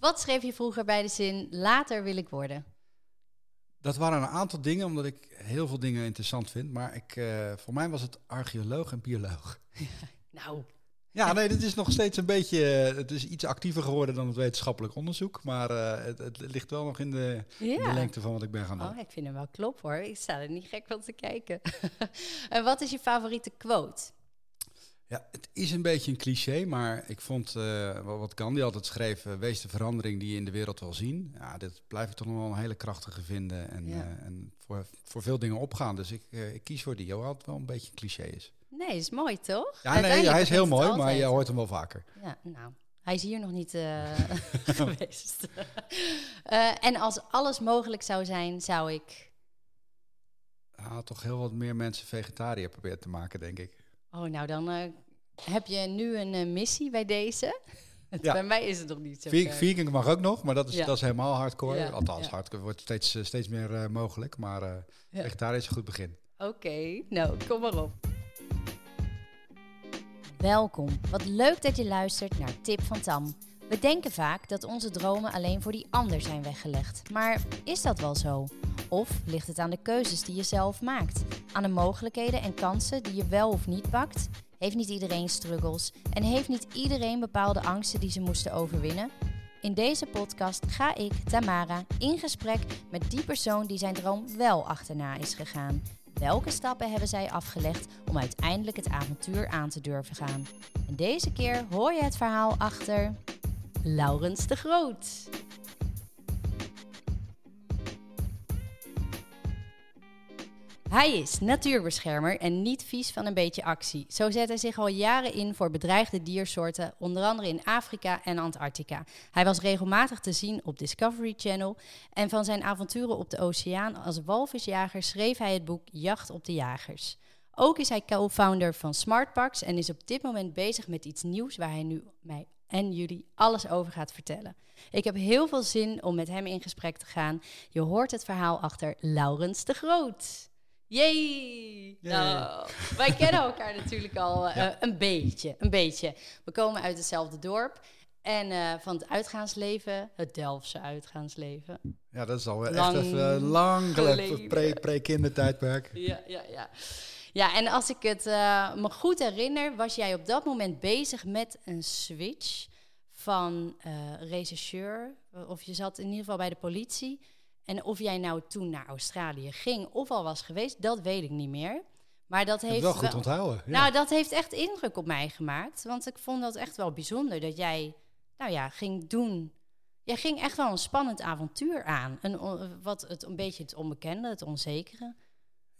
Wat schreef je vroeger bij de zin later wil ik worden? Dat waren een aantal dingen, omdat ik heel veel dingen interessant vind. Maar ik, uh, voor mij was het archeoloog en bioloog. nou. Ja, nee, dit is nog steeds een beetje. eh, Het is iets actiever geworden dan het wetenschappelijk onderzoek. Maar eh, het, het ligt wel nog in de, in de lengte van wat ik ben gaan doen. Oh, ik vind hem wel klop hoor. Ik sta er niet gek van te kijken. en wat is je favoriete quote? Ja, het is een beetje een cliché, maar ik vond eh, wat Gandhi altijd schreef: eh, wees de verandering die je in de wereld wil zien. Ja, dit blijf ik toch nog wel een hele krachtige vinden en, Ja. eh, en voor, voor veel dingen opgaan. Dus ik, ik kies voor die, hoewel het wel een beetje een cliché is. Nee, is mooi toch? Ja, nee, hij is heel mooi, maar je hoort hem wel vaker. Ja, nou, hij is hier nog niet geweest. En als alles mogelijk zou zijn, zou ik... Ja, toch heel wat meer mensen vegetariër proberen te maken, denk ik. Oh, nou dan eh, heb je nu een eh, missie bij deze. Ja. Bij mij is het nog niet zo. Vegan mag ook nog, maar dat is, Ja. dat is helemaal hardcore. Ja, Althans, ja. hardcore wordt steeds, eh, steeds meer eh, mogelijk. Maar eh Ja. vegetariër is een goed begin. Oké, nou, kom maar op. Welkom. Wat leuk dat je luistert naar Tip van Tam. We denken vaak dat onze dromen alleen voor die ander zijn weggelegd. Maar is dat wel zo? Of ligt het aan de keuzes die je zelf maakt? Aan de mogelijkheden en kansen die je wel of niet pakt? Heeft niet iedereen struggles? En heeft niet iedereen bepaalde angsten die ze moesten overwinnen? In deze podcast ga ik, Tamara, in gesprek met die persoon die zijn droom wel achterna is gegaan. Welke stappen hebben zij afgelegd om uiteindelijk het avontuur aan te durven gaan? En deze keer hoor je het verhaal achter Laurens de Groot. Hij is natuurbeschermer en niet vies van een beetje actie. Zo zet hij zich al jaren in voor bedreigde diersoorten, onder andere in Afrika en Antarctica. Hij was regelmatig te zien op Discovery Channel en van zijn avonturen op de oceaan als walvisjager schreef hij het boek Jacht op de Jagers. Ook is hij co-founder van Smartpacks en is op dit moment bezig met iets nieuws waar hij nu mij en jullie alles over gaat vertellen. Ik heb heel veel zin om met hem in gesprek te gaan. Je hoort het verhaal achter Laurens de Groot. Yay. Nou, wij kennen elkaar natuurlijk al eh, Ja. een beetje, een beetje. We komen uit hetzelfde dorp en eh, van het uitgaansleven, het Delftse uitgaansleven. Ja, dat is al echt Lang even eh, lang geleden. geleden. Pre- Pre-kindertijdperk. Ja, ja, ja. Ja, en als ik het eh, me goed herinner, was jij op dat moment bezig met een switch van rechercheur, of je zat in ieder geval bij de politie. En of jij nou toen naar Australië ging of al was geweest, dat weet ik niet meer. Maar dat heeft wel goed onthouden. Ja. Nou, dat heeft echt indruk op mij gemaakt. Want ik vond dat echt wel bijzonder dat jij, nou ja, ging doen. Jij ging echt wel een spannend avontuur aan. Een, wat het, een beetje het onbekende, het onzekere.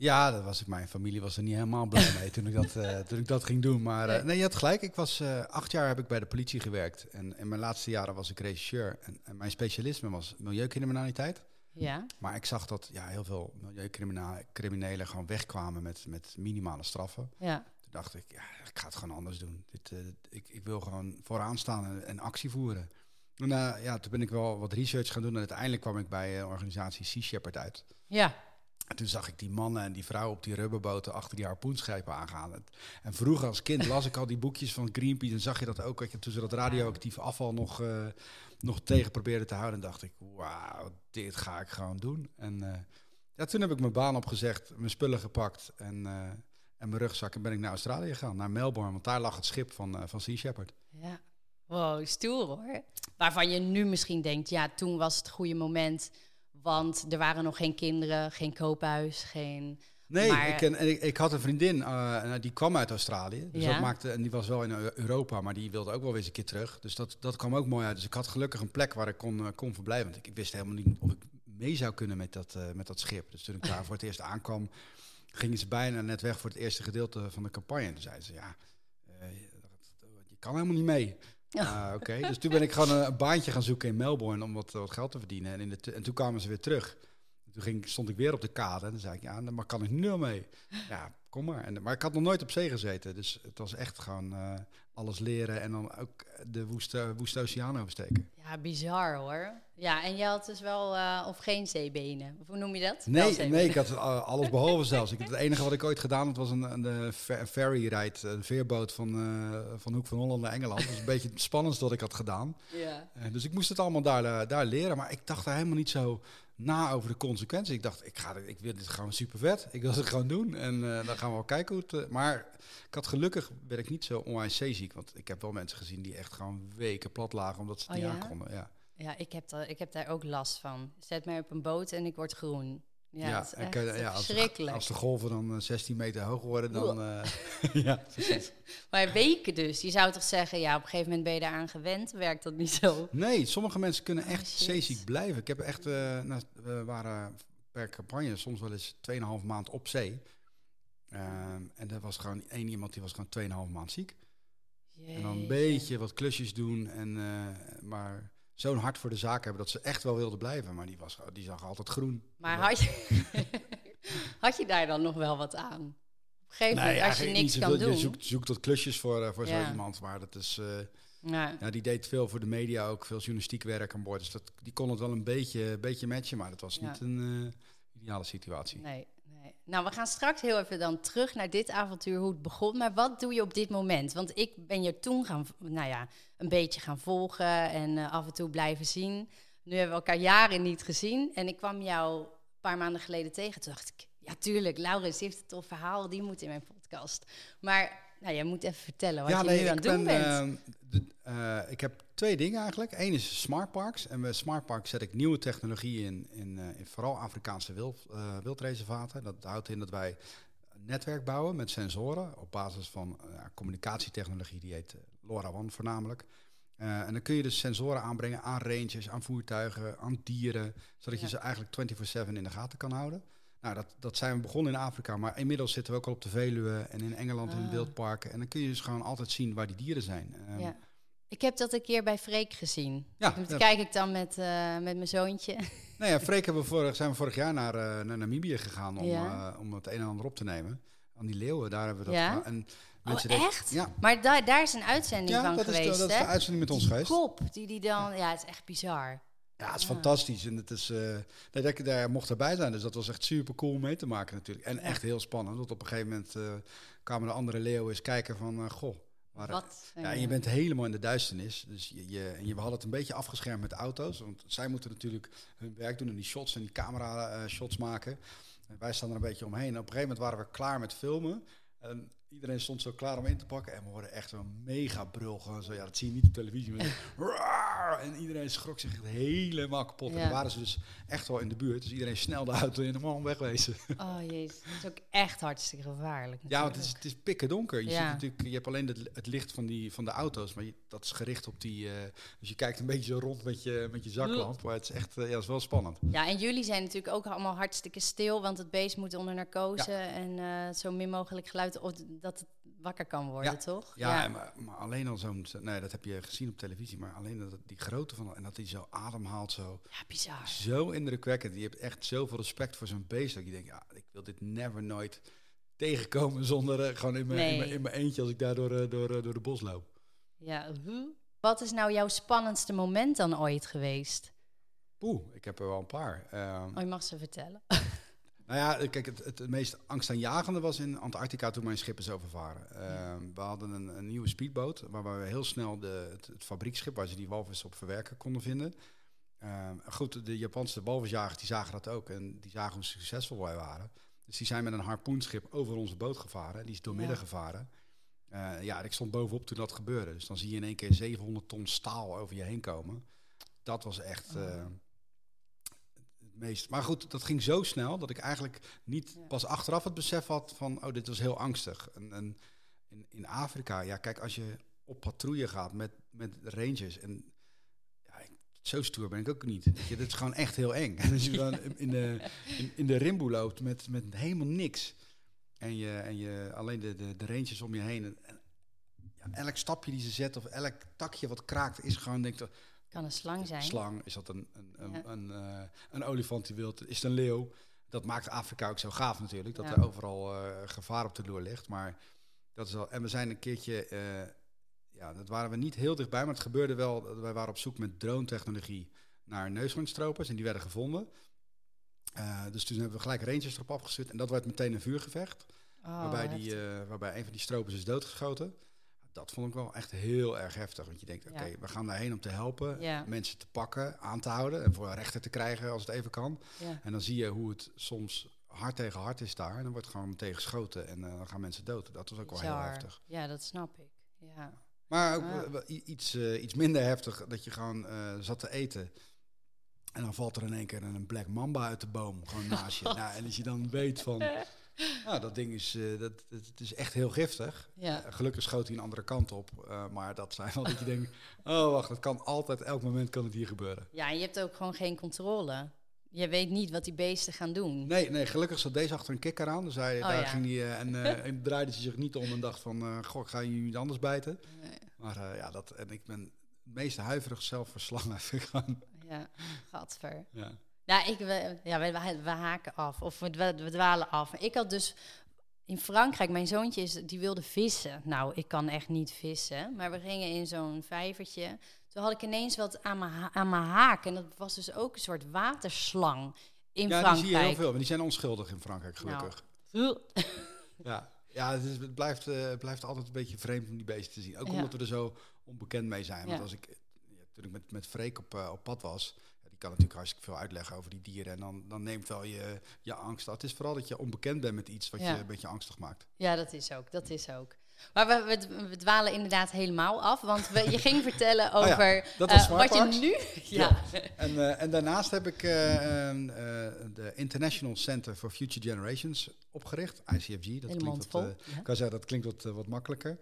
Ja, dat was ik. Mijn familie was er niet helemaal blij mee toen ik dat, eh, toen ik dat ging doen. Maar eh, Nee. je had gelijk. Ik was eh, acht jaar heb ik bij de politie gewerkt. En in mijn laatste jaren was ik regisseur. En, en mijn specialisme was milieucriminaliteit. Ja, Maar ik zag dat ja, heel veel milieucriminelen gewoon wegkwamen met, met minimale straffen. ja, Toen dacht ik, ja, ik ga het gewoon anders doen. Dit, ik, ik wil gewoon vooraan staan en, en actie voeren. En ja, toen ben ik wel wat research gaan doen. En uiteindelijk kwam ik bij organisatie Sea Shepherd uit. ja, En toen zag ik die mannen en die vrouwen op die rubberboten achter die harpoenschepen aangaan. En- vroeger als kind las ik al die boekjes van Greenpeace en zag je dat ook. Je, toen ze dat radioactief afval nog, eh, nog tegen probeerden te houden. En dacht ik, wauw, dit ga ik gewoon doen. En eh, ja, toen heb ik mijn baan opgezegd, mijn spullen gepakt en, eh, en mijn rugzak. En ben ik naar Australië gegaan, naar Melbourne. Want daar lag het schip van, van Sea Shepherd. ja. Wow, stoer hoor. Waarvan je nu misschien denkt, ja, toen was het goede moment. Want er waren nog geen kinderen, geen koophuis, geen... Nee, Maar- ik, ken- en ik, ik had een vriendin, eh, die kwam uit Australië. Dus Ja. dat maakte, en die was wel in Eu- Europa, maar die wilde ook wel weer eens een keer terug. Dus dat, dat kwam ook mooi uit. Dus ik had gelukkig een plek waar ik kon, eh, kon verblijven. Want ik, ik wist helemaal niet of ik mee zou kunnen met dat, eh, met dat schip. Dus toen ik daar voor het eerst aankwam, gingen ze bijna net weg voor het eerste gedeelte van de campagne. En toen zeiden ze, ja, je kan helemaal niet mee. Ah, Oké, dus toen ben ik gewoon een, baantje gaan zoeken in Melbourne om wat, wat geld te verdienen. En, in de, en toen kwamen ze weer terug. Toen ging, stond ik weer op de kade en dan zei ik, ja, dan kan ik nu al mee. Ja, kom maar. En, maar ik had nog nooit op zee gezeten, dus het was echt gewoon eh, alles leren en dan ook de woeste, woeste oceaan oversteken. Ja, bizar hoor. Ja, en je had dus wel, uh, of geen zeebenen. Of hoe noem je dat? Nee, nee ik had alles behalve zelfs. Ik, het enige wat ik ooit gedaan had, was een, een, ferry ride, een veerboot van, uh, van Hoek van Holland naar Engeland. Dat is een beetje het spannendste wat ik had gedaan. Ja. Dus ik moest het allemaal daar, daar leren. Maar ik dacht er helemaal niet zo na over de consequenties. Ik dacht, ik, ga, ik wil dit gewoon super vet. Ik wil het gewoon doen. En dan gaan we wel kijken hoe het... maar ik had gelukkig, ben ik niet zo onwijs zeeziek. Want ik heb wel mensen gezien die echt gewoon weken plat lagen omdat ze het oh, niet aankonden. Ja. Ja, ik heb, daar, ik heb daar ook last van. Zet mij op een boot en ik word groen. Ja, ja, is echt ja als, verschrikkelijk. Als de golven dan 16 meter hoog worden, dan... Uh, ja, precies. Maar weken dus. Je zou toch zeggen, ja, op een gegeven moment ben je eraan gewend. Werkt dat niet zo? Nee, sommige mensen kunnen echt oh, zeeziek blijven. Ik heb echt... Uh, nou, we waren per campagne soms wel eens 2,5 maand op zee. Ehm, en er was gewoon één iemand die was gewoon 2,5 maand ziek. Jeetje. En dan een beetje wat klusjes doen. En, uh, maar zo'n hart voor de zaak hebben dat ze echt wel wilden blijven. Maar die, was, die zag altijd groen. Maar had je, had je daar dan nog wel wat aan? Op een gegeven moment, nee, als je niks kan doen. Je zoekt, zoekt tot klusjes voor, uh, voor ja. zo iemand. Maar dat is... Uh, ja. ja. die deed veel voor de media ook, veel journalistiek werk aan boord. Dus dat, die kon het wel een beetje, beetje matchen, maar dat was ja. niet een ideale situatie. Nee, nou, we gaan straks heel even dan terug naar dit avontuur, hoe het begon. Maar wat doe je op dit moment? Want ik ben je toen gaan, nou ja, een beetje gaan volgen en uh, af en toe blijven zien. Nu hebben we elkaar jaren niet gezien. En ik kwam jou een paar maanden geleden tegen. Toen dacht ik, ja tuurlijk, Laurens heeft het tof verhaal, die moet in mijn podcast. Maar nou, jij moet even vertellen wat ja, je nee, nu aan het doen ben, bent. Uh, de, ik heb twee dingen eigenlijk. Eén is smart parks. En bij smart parks zet ik nieuwe technologie in, in, uh, in vooral Afrikaanse wild, wildreservaten. Dat houdt in dat wij een netwerk bouwen met sensoren op basis van communicatietechnologie, die heet LoRaWAN voornamelijk. en dan kun je dus sensoren aanbrengen aan ranges, aan voertuigen, aan dieren, zodat je ze eigenlijk 24/7 in de gaten kan houden. Nou, dat, dat zijn we begonnen in Afrika, maar inmiddels zitten we ook al op de Veluwe en in Engeland in Ah. wildparken. En dan kun je dus gewoon altijd zien waar die dieren zijn. Um, Ja. Ik heb dat een keer bij Freek gezien. Ja, dat kijk ik dan met, eh, met mijn zoontje. Nou ja, Freek hebben we vorig, zijn we vorig jaar naar, eh, naar Namibië gegaan om, Ja. eh, om het een en ander op te nemen. Aan die leeuwen, daar hebben we dat Ja? gedaan. En Oh, denken- echt? Ja, Maar da daar is een uitzending ja van dat, is de, geweest, dat is de uitzending met ons die geweest. kop, die die dan... Ja, het is echt bizar. Ja, het is fantastisch. En het is, eh nee, dat ik daar mocht erbij zijn. Dus dat was echt super cool mee te maken natuurlijk. En echt heel spannend. Want op een gegeven moment eh, kwamen de andere leeuwen eens kijken van... eh, goh, waar, Wat? Ja, en je bent helemaal in de duisternis. Dus je, je, en je, we hadden het een beetje afgeschermd met de auto's. Want zij moeten natuurlijk hun werk doen en die shots en die camera shots maken. En wij staan er een beetje omheen. En op een gegeven moment waren we klaar met filmen. En iedereen stond zo klaar om in te pakken. En we hoorden echt een mega brul. Gewoon zo, ja, dat zie je niet op televisie. Maar en iedereen schrok zich helemaal kapot. En Ja. dan waren ze dus echt wel in de buurt. Dus iedereen snel de auto in de man wegwezen. Oh jezus, dat is ook echt hartstikke gevaarlijk Ja, want het is, natuurlijk. het is pikken donker. Je, Ja. ziet natuurlijk, je hebt alleen het, het licht van, die, van de auto's, maar je, dat is gericht op die. dus je kijkt een beetje zo rond met je, met je zaklamp. Maar het is echt, eh, ja, het is wel spannend. Ja, en jullie zijn natuurlijk ook allemaal hartstikke stil, want het beest moet onder narcose en eh, zo min mogelijk geluid of dat het wakker kan worden, Ja. toch? Ja, en Maar, maar alleen al zo'n. zo- Nee, dat heb je gezien op televisie, maar alleen dat, die grootte van. En dat hij zo ademhaalt, zo. Ja, bizar. Zo indrukwekkend. Je hebt echt zoveel respect voor zo'n beest. Dat je denkt, ja, ik wil dit never nooit tegenkomen zonder eh, gewoon in mijn, in, Nee. mijn, in mijn eentje als ik daar door, eh, door, eh, door de bos loop. Ja? Wat is nou jouw spannendste moment dan ooit geweest? Oeh, ik heb er wel een paar. Ehm, Oh, je mag ze vertellen. Nou ja, kijk, het, het meest angstaanjagende was in Antarctica toen mijn schip is overvaren. Ehm, we hadden een, een nieuwe speedboot waar we heel snel de, het, het fabrieksschip waar ze die walvis op verwerken konden vinden. Ehm, goed, de Japanse walvisjagers die zagen dat ook en die zagen hoe succesvol wij waren. Dus die zijn met een harpoenschip over onze boot gevaren. Die is doormidden Ja. gevaren. Eh, ja, ik stond bovenop toen dat gebeurde. Dus dan zie je in één keer 700 ton staal over je heen komen. Dat was echt Oh. Meest. Maar goed, dat ging zo snel dat ik eigenlijk niet Ja. pas achteraf het besef had van, oh, dit was heel angstig. En, en in, in Afrika, ja, kijk, als je op patrouille gaat met, met rangers en ja, ik- zo stoer ben ik ook niet. Weet je, dat is gewoon echt heel eng. En als je dan in de, in, in de rimboe loopt met, met helemaal niks. En je, en je alleen de, de, de ranges om je heen. En, en ja, elk stapje die ze zetten of elk takje wat kraakt, is gewoon, denk ik, Kan een slang zijn. slang, is dat een, een, een, Ja. een, eh, een olifant die wilt, is het een leeuw. Dat maakt Afrika ook zo gaaf natuurlijk, dat Ja. er overal eh, gevaar op de loer ligt. Maar dat is wel, en we zijn een keertje, eh, ja, dat waren we niet heel dichtbij, maar het gebeurde wel. Wij waren op zoek met drone-technologie naar neushoornstropers en die werden gevonden. Dus toen hebben we gelijk ranges erop afgestuurd en dat werd meteen een vuurgevecht. Oh, waarbij, die, waarbij een van die stropers is doodgeschoten. Dat vond ik wel echt heel erg heftig. Want je denkt, oké, Ja. we gaan daarheen om te helpen. Ja. Mensen te pakken, aan te houden. En voor rechter te krijgen als het even kan. Ja. En dan zie je hoe het soms hard tegen hard is daar. En dan wordt gewoon meteen geschoten. En eh, dan gaan mensen dood. Dat was ook wel heel heftig. Ja, dat snap ik. Ja. Maar ook wel- i- iets, eh, iets minder heftig. Dat je gewoon eh, zat te eten. En dan valt er in één keer een black mamba uit de boom. Gewoon naast je. Nou, en als je dan weet van... Nou, dat ding is, eh, dat, dat, het is echt heel giftig. Ja. Eh, Gelukkig schoot hij een andere kant op. eh, maar dat zijn wel dat je denkt... Oh, wacht, het kan altijd, elk moment kan het hier gebeuren. ja, en je hebt ook gewoon geen controle. Je weet niet wat die beesten gaan doen. Nee, nee, gelukkig zat deze achter een kikker aan. Dus hij, Oh, daar ja. ging hij, eh, en, en draaide hij zich niet om en dacht van... goh, ga je niet anders bijten. Nee. Maar ja, dat, en ik ben het meeste huiverig zelf voor slangen. Vind ik gewoon, Ja, gadver. ja. Nou, ik, we, ja, we, we, we haken af. Of we, we, we dwalen af. Ik had dus in Frankrijk, mijn zoontje is, die wilde vissen. Nou, ik kan echt niet vissen. Maar we gingen in zo'n vijvertje. Toen had ik ineens wat aan mijn, aan mijn haak. En dat was dus ook een soort waterslang in ja, die Frankrijk. zie je heel veel. Maar die zijn onschuldig in Frankrijk, gelukkig. Nou. Ja, ja het, is, het blijft, eh, blijft altijd een beetje vreemd om die beesten te zien. Ook Ja. omdat we er zo onbekend mee zijn. Want Ja. als ik, ja, toen ik met, met Freek op, eh, op pad was, kan natuurlijk hartstikke veel uitleggen over die dieren. En dan, dan neemt wel je, je angst. af. Het is vooral dat je onbekend bent met iets wat Ja. je een beetje angstig maakt. Ja, dat is ook. Dat is ook. Maar we, we, we dwalen inderdaad helemaal af. Want we, je ging vertellen Oh ja, over eh, wat je nu... Ja. En, eh, en daarnaast heb ik eh, de International Center for Future Generations opgericht, ICFG. Dat klinkt wat, vol. Ja. Ik kan zeggen, dat klinkt wat, wat makkelijker.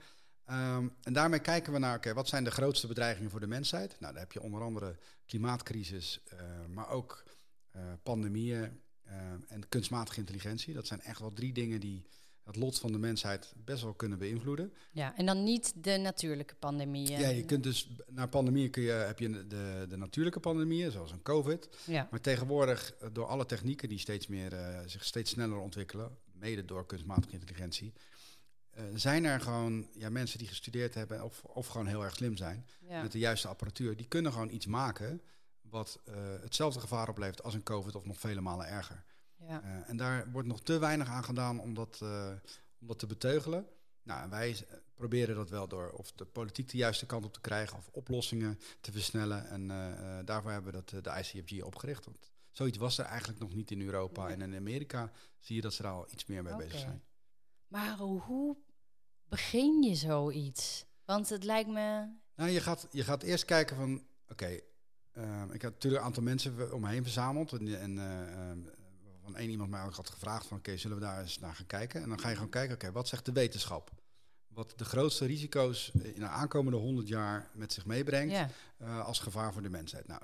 Ehm, en daarmee kijken we naar, oké, wat zijn de grootste bedreigingen voor de mensheid? Nou, daar heb je onder andere klimaatcrisis, eh, maar ook eh, pandemieën eh, en kunstmatige intelligentie. Dat zijn echt wel drie dingen die het lot van de mensheid best wel kunnen beïnvloeden. ja, en dan niet de natuurlijke pandemieën. Ja, je kunt dus naar pandemieën kun je, heb je de, de natuurlijke pandemieën, zoals een COVID. Ja. Maar tegenwoordig, door alle technieken die steeds meer, zich steeds sneller ontwikkelen, mede door kunstmatige intelligentie, eh, zijn er gewoon ja, mensen die gestudeerd hebben of, of gewoon heel erg slim zijn Ja. met de juiste apparatuur, die kunnen gewoon iets maken wat eh, hetzelfde gevaar oplevert als een COVID of nog vele malen erger. Ja. Eh, en daar wordt nog te weinig aan gedaan om dat, om dat te beteugelen. Nou, en wij proberen dat wel door of de politiek de juiste kant op te krijgen of oplossingen te versnellen. En daarvoor hebben we dat, de ICFG opgericht. Want zoiets was er eigenlijk nog niet in Europa. Nee. En in Amerika zie je dat ze daar al iets meer mee bezig zijn. Maar hoe begin je zoiets? Want het lijkt me... Nou, je gaat, je gaat eerst kijken van, oké, eh, ik had natuurlijk een aantal mensen om me heen verzameld. En, en eh, eh, van één iemand mij ook had gevraagd van, oké, zullen we daar eens naar gaan kijken? En dan ga je gewoon kijken, oké, wat zegt de wetenschap? Wat de grootste risico's in de aankomende 100 jaar met zich meebrengt Ja. eh, als gevaar voor de mensheid. Nou,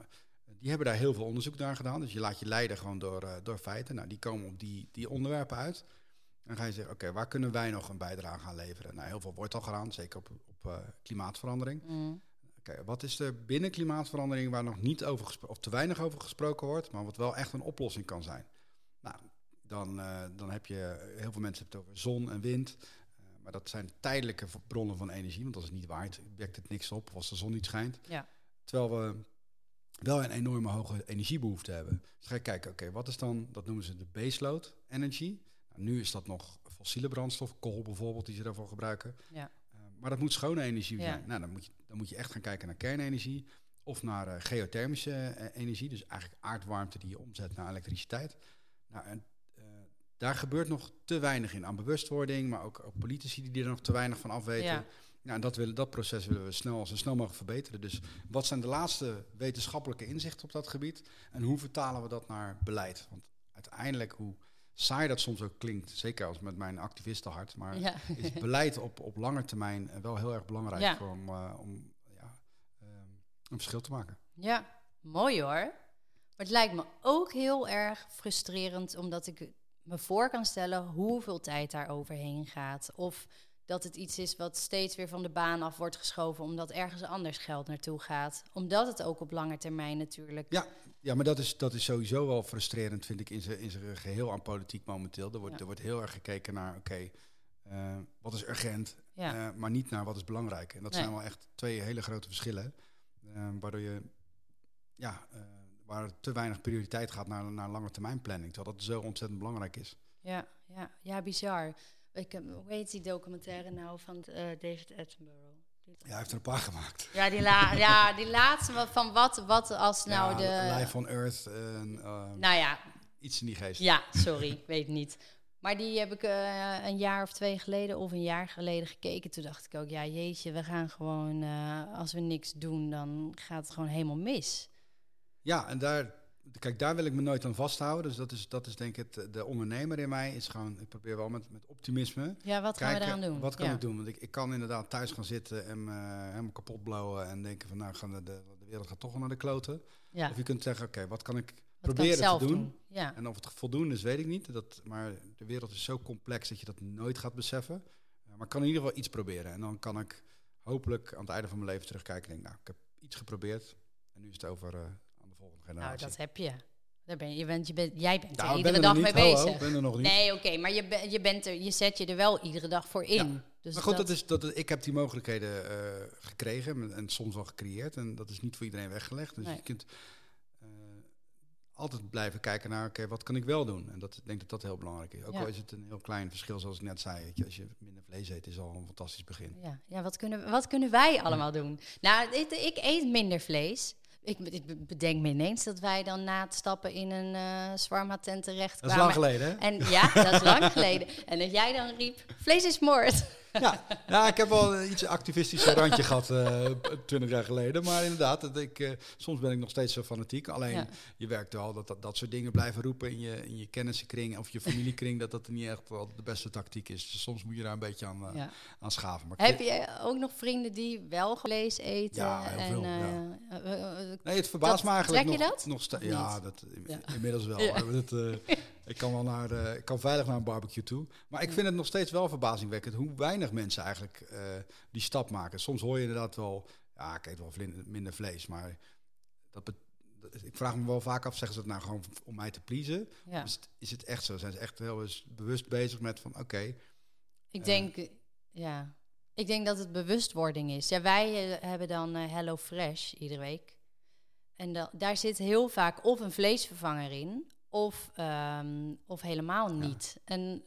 die hebben daar heel veel onderzoek naar gedaan. Dus je laat je leiden gewoon door, eh, door feiten. Nou, die komen op die, die onderwerpen uit. Dan ga je zeggen, oké, waar kunnen wij nog een bijdrage aan leveren? Nou, heel veel wordt al gedaan, zeker op, op eh, klimaatverandering. Mm. Oké, wat is er binnen klimaatverandering waar nog niet over of te weinig over gesproken wordt, maar wat wel echt een oplossing kan zijn? Nou, dan, eh, dan heb je heel veel mensen het over zon en wind. eh, maar dat zijn tijdelijke bronnen van energie, want als het niet waait, wekt het niks op als de zon niet schijnt. Ja. Terwijl we wel een enorme hoge energiebehoefte hebben. Dus ga je kijken, oké, wat is dan, dat noemen ze de baseload energy. Nou, nu is dat nog fossiele brandstof, kool bijvoorbeeld, die ze daarvoor gebruiken. Ja. Eh, maar dat moet schone energie Ja. zijn. Nou, dan moet, je, dan moet je echt gaan kijken naar kernenergie of naar eh, geothermische eh, energie. Dus eigenlijk aardwarmte die je omzet naar elektriciteit. Nou, en, daar gebeurt nog te weinig in aan bewustwording, maar ook, ook politici die er nog te weinig van afweten. Ja. En dat, willen, dat proces willen we snel, zo snel mogelijk verbeteren. Dus wat zijn de laatste wetenschappelijke inzichten op dat gebied? En hoe vertalen we dat naar beleid? Want uiteindelijk, hoe saai dat soms ook klinkt, zeker als met mijn activistenhart, maar Ja. is beleid op, op lange termijn eh, wel heel erg belangrijk Ja. voor om, eh, om ja, ehm, een verschil te maken. Ja, mooi hoor. Maar het lijkt me ook heel erg frustrerend, omdat ik me voor kan stellen hoeveel tijd daar overheen gaat. Of dat het iets is wat steeds weer van de baan af wordt geschoven, omdat ergens anders geld naartoe gaat. Omdat het ook op lange termijn natuurlijk. Ja, ja maar dat is, dat is sowieso wel frustrerend, vind ik, in zijn in zijn geheel aan politiek momenteel. Er wordt, Ja. er wordt heel erg gekeken naar, oké, eh, wat is urgent Ja. eh, maar niet naar wat is belangrijk. En dat Nee. zijn wel echt twee hele grote verschillen. eh, waardoor je, ja, waar te weinig prioriteit gaat naar, naar lange termijn planning. Terwijl dat zo ontzettend belangrijk is. Ja, ja, ja, bizar. Ik, hoe heet die documentaire nou van David Attenborough? Ja, hij heeft er een paar gemaakt. Ja, die, la ja, die laatste van wat, wat als nou ja, de... Life on Earth, en, eh, Nou ja, iets in die geest. ja, sorry, weet niet. Maar die heb ik eh, een jaar of twee geleden of een jaar geleden gekeken. Toen dacht ik ook, ja jeetje, we gaan gewoon... eh, als we niks doen, dan gaat het gewoon helemaal mis. Ja, en daar, kijk, daar wil ik me nooit aan vasthouden. Dus dat is, dat is denk ik het, de ondernemer in mij. Is gewoon, ik probeer wel met, met optimisme. Ja, wat gaan we kijken, eraan doen? Wat kan ja. ik doen? Want ik, ik kan inderdaad thuis gaan zitten en me helemaal kapot blowen. En denken van, nou, gaan de, de, de wereld gaat toch wel naar de kloten. Ja, Of je kunt zeggen, oké, wat kan ik wat kan ik proberen te doen? Ja, En of het voldoende is, weet ik niet. Dat, maar de wereld is zo complex dat je dat nooit gaat beseffen. Eh, maar ik kan in ieder geval iets proberen. En dan kan ik hopelijk aan het einde van mijn leven terugkijken en denk, nou, ik heb iets geprobeerd. En nu is het over eh, nou dat heb je. Daar ben je, je bent, je bent, jij bent Nou, er ben iedere er dag mee. Hallo, bezig. ben er nog niet. Nee, oké, maar je, ben- je, bent er, je zet je er wel iedere dag voor in. Ja. Dus maar goed, dat is, dat, ik heb die mogelijkheden eh, gekregen en, soms wel gecreëerd. En dat is niet voor iedereen weggelegd. Dus Nee. je kunt eh, altijd blijven kijken naar, oké, wat kan ik wel doen? En dat, ik denk dat dat heel belangrijk is. Ook Ja. al is het een heel klein verschil, zoals ik net zei. Je, als je minder vlees eet, is al een fantastisch begin. Ja, ja wat, kunnen, wat kunnen wij allemaal doen? Nou, ik, ik eet minder vlees. Ik, ik bedenk me ineens dat wij dan na het stappen in een eh zwarma tent terecht Dat is lang kwamen. geleden, hè? En ja, dat is lang geleden. En dat jij dan riep, vlees is moord. Ja, ja, ik heb wel een iets activistische randje gehad eh, twintig jaar geleden. Maar inderdaad, dat ik, eh, soms ben ik nog steeds zo fanatiek. Alleen Ja. je werkt wel dat, dat dat soort dingen blijven roepen in je, in je kennissenkring of je familiekring. dat dat niet echt wel de beste tactiek is. Dus soms moet je daar een beetje aan, eh, Ja. aan schaven. Maar Heb je ook nog vrienden die wel vlees eten? Ja, heel en, veel, ja. eh, Nee, het verbaast Dat- me eigenlijk trek je nog, dat? nog Ja, dat, inmiddels wel. Dat, ik kan wel naar, eh, ik kan veilig naar een barbecue toe. Maar ik vind het nog steeds wel verbazingwekkend hoe weinig mensen eigenlijk eh, die stap maken. Soms hoor je inderdaad wel, ja, ik eet wel minder vlees, maar dat ik vraag me wel vaak af, zeggen ze het nou gewoon om mij te pleasen? ja. Is, het, is het echt zo? Zijn ze echt heel eens bewust bezig met van, oké, Ik Ja. denk, eh, ja. Ik denk dat het bewustwording is. Ja, wij eh, hebben dan eh, Hello Fresh iedere week. En da- daar zit heel vaak of een vleesvervanger in, of, ehm, of helemaal niet. En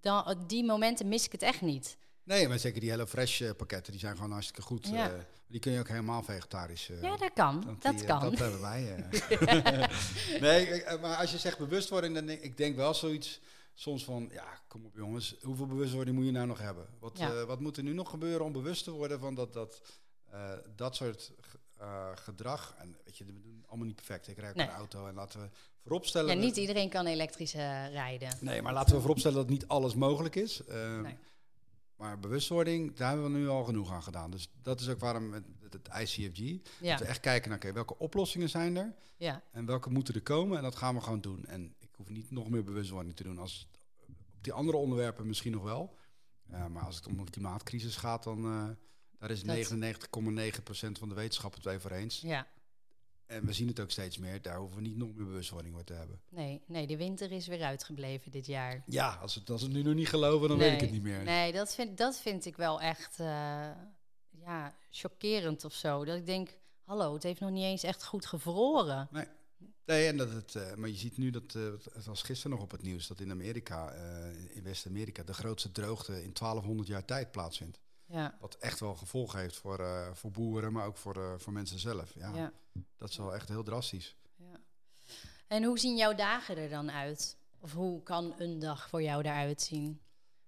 dan, op die momenten mis ik het echt niet. nee, maar zeker die Hello Fresh eh, pakketten, die zijn gewoon hartstikke goed. Ja. eh, die kun je ook helemaal vegetarisch eh, Ja, dat kan. Dat die, eh, kan. Dat hebben wij. eh. nee, eh, maar als je zegt bewustwording, dan denk ik denk wel zoiets soms van, ja, kom op jongens, hoeveel bewustwording moet je nou nog hebben? Wat, Ja. eh, wat moet er nu nog gebeuren om bewust te worden van dat, dat, eh, dat soort ge- eh, gedrag? En weet je, we doen allemaal niet perfect. Ik rijd ook Nee. een auto en laten we vooropstellen... ja, dat- niet iedereen kan elektrisch eh, rijden. Nee, maar laten we vooropstellen dat niet alles mogelijk is. Eh, Nee. Maar bewustwording, daar hebben we nu al genoeg aan gedaan. Dus dat is ook waarom het, het ICFG, Ja, dat we echt kijken naar, oké, welke oplossingen zijn er? ja, En welke moeten er komen? En dat gaan we gewoon doen. En ik hoef niet nog meer bewustwording te doen. Als op die andere onderwerpen misschien nog wel. Eh, maar als het om een klimaatcrisis gaat, dan eh, daar is Dat- 99,9% van de wetenschap het over eens. ja. En we zien het ook steeds meer. Daar hoeven we niet nog meer bewustwording voor te hebben. Nee, nee, de winter is weer uitgebleven dit jaar. Ja, als, het, als we het nu nog niet geloven, dan weet ik het niet meer. Nee, dat vind, dat vind ik wel echt uh, ja, chockerend of zo. Dat ik denk, hallo, het heeft nog niet eens echt goed gevroren. Nee, en dat het, uh, maar je ziet nu dat, uh, het was gisteren nog op het nieuws, dat in Amerika, in West-Amerika, de grootste droogte in 1200 jaar tijd plaatsvindt. Ja. Wat echt wel gevolgen heeft voor, uh, voor boeren, maar ook voor, voor mensen zelf. Ja, ja. Dat is wel echt heel drastisch. Ja. En hoe zien jouw dagen er dan uit? Of hoe kan een dag voor jou eruit zien?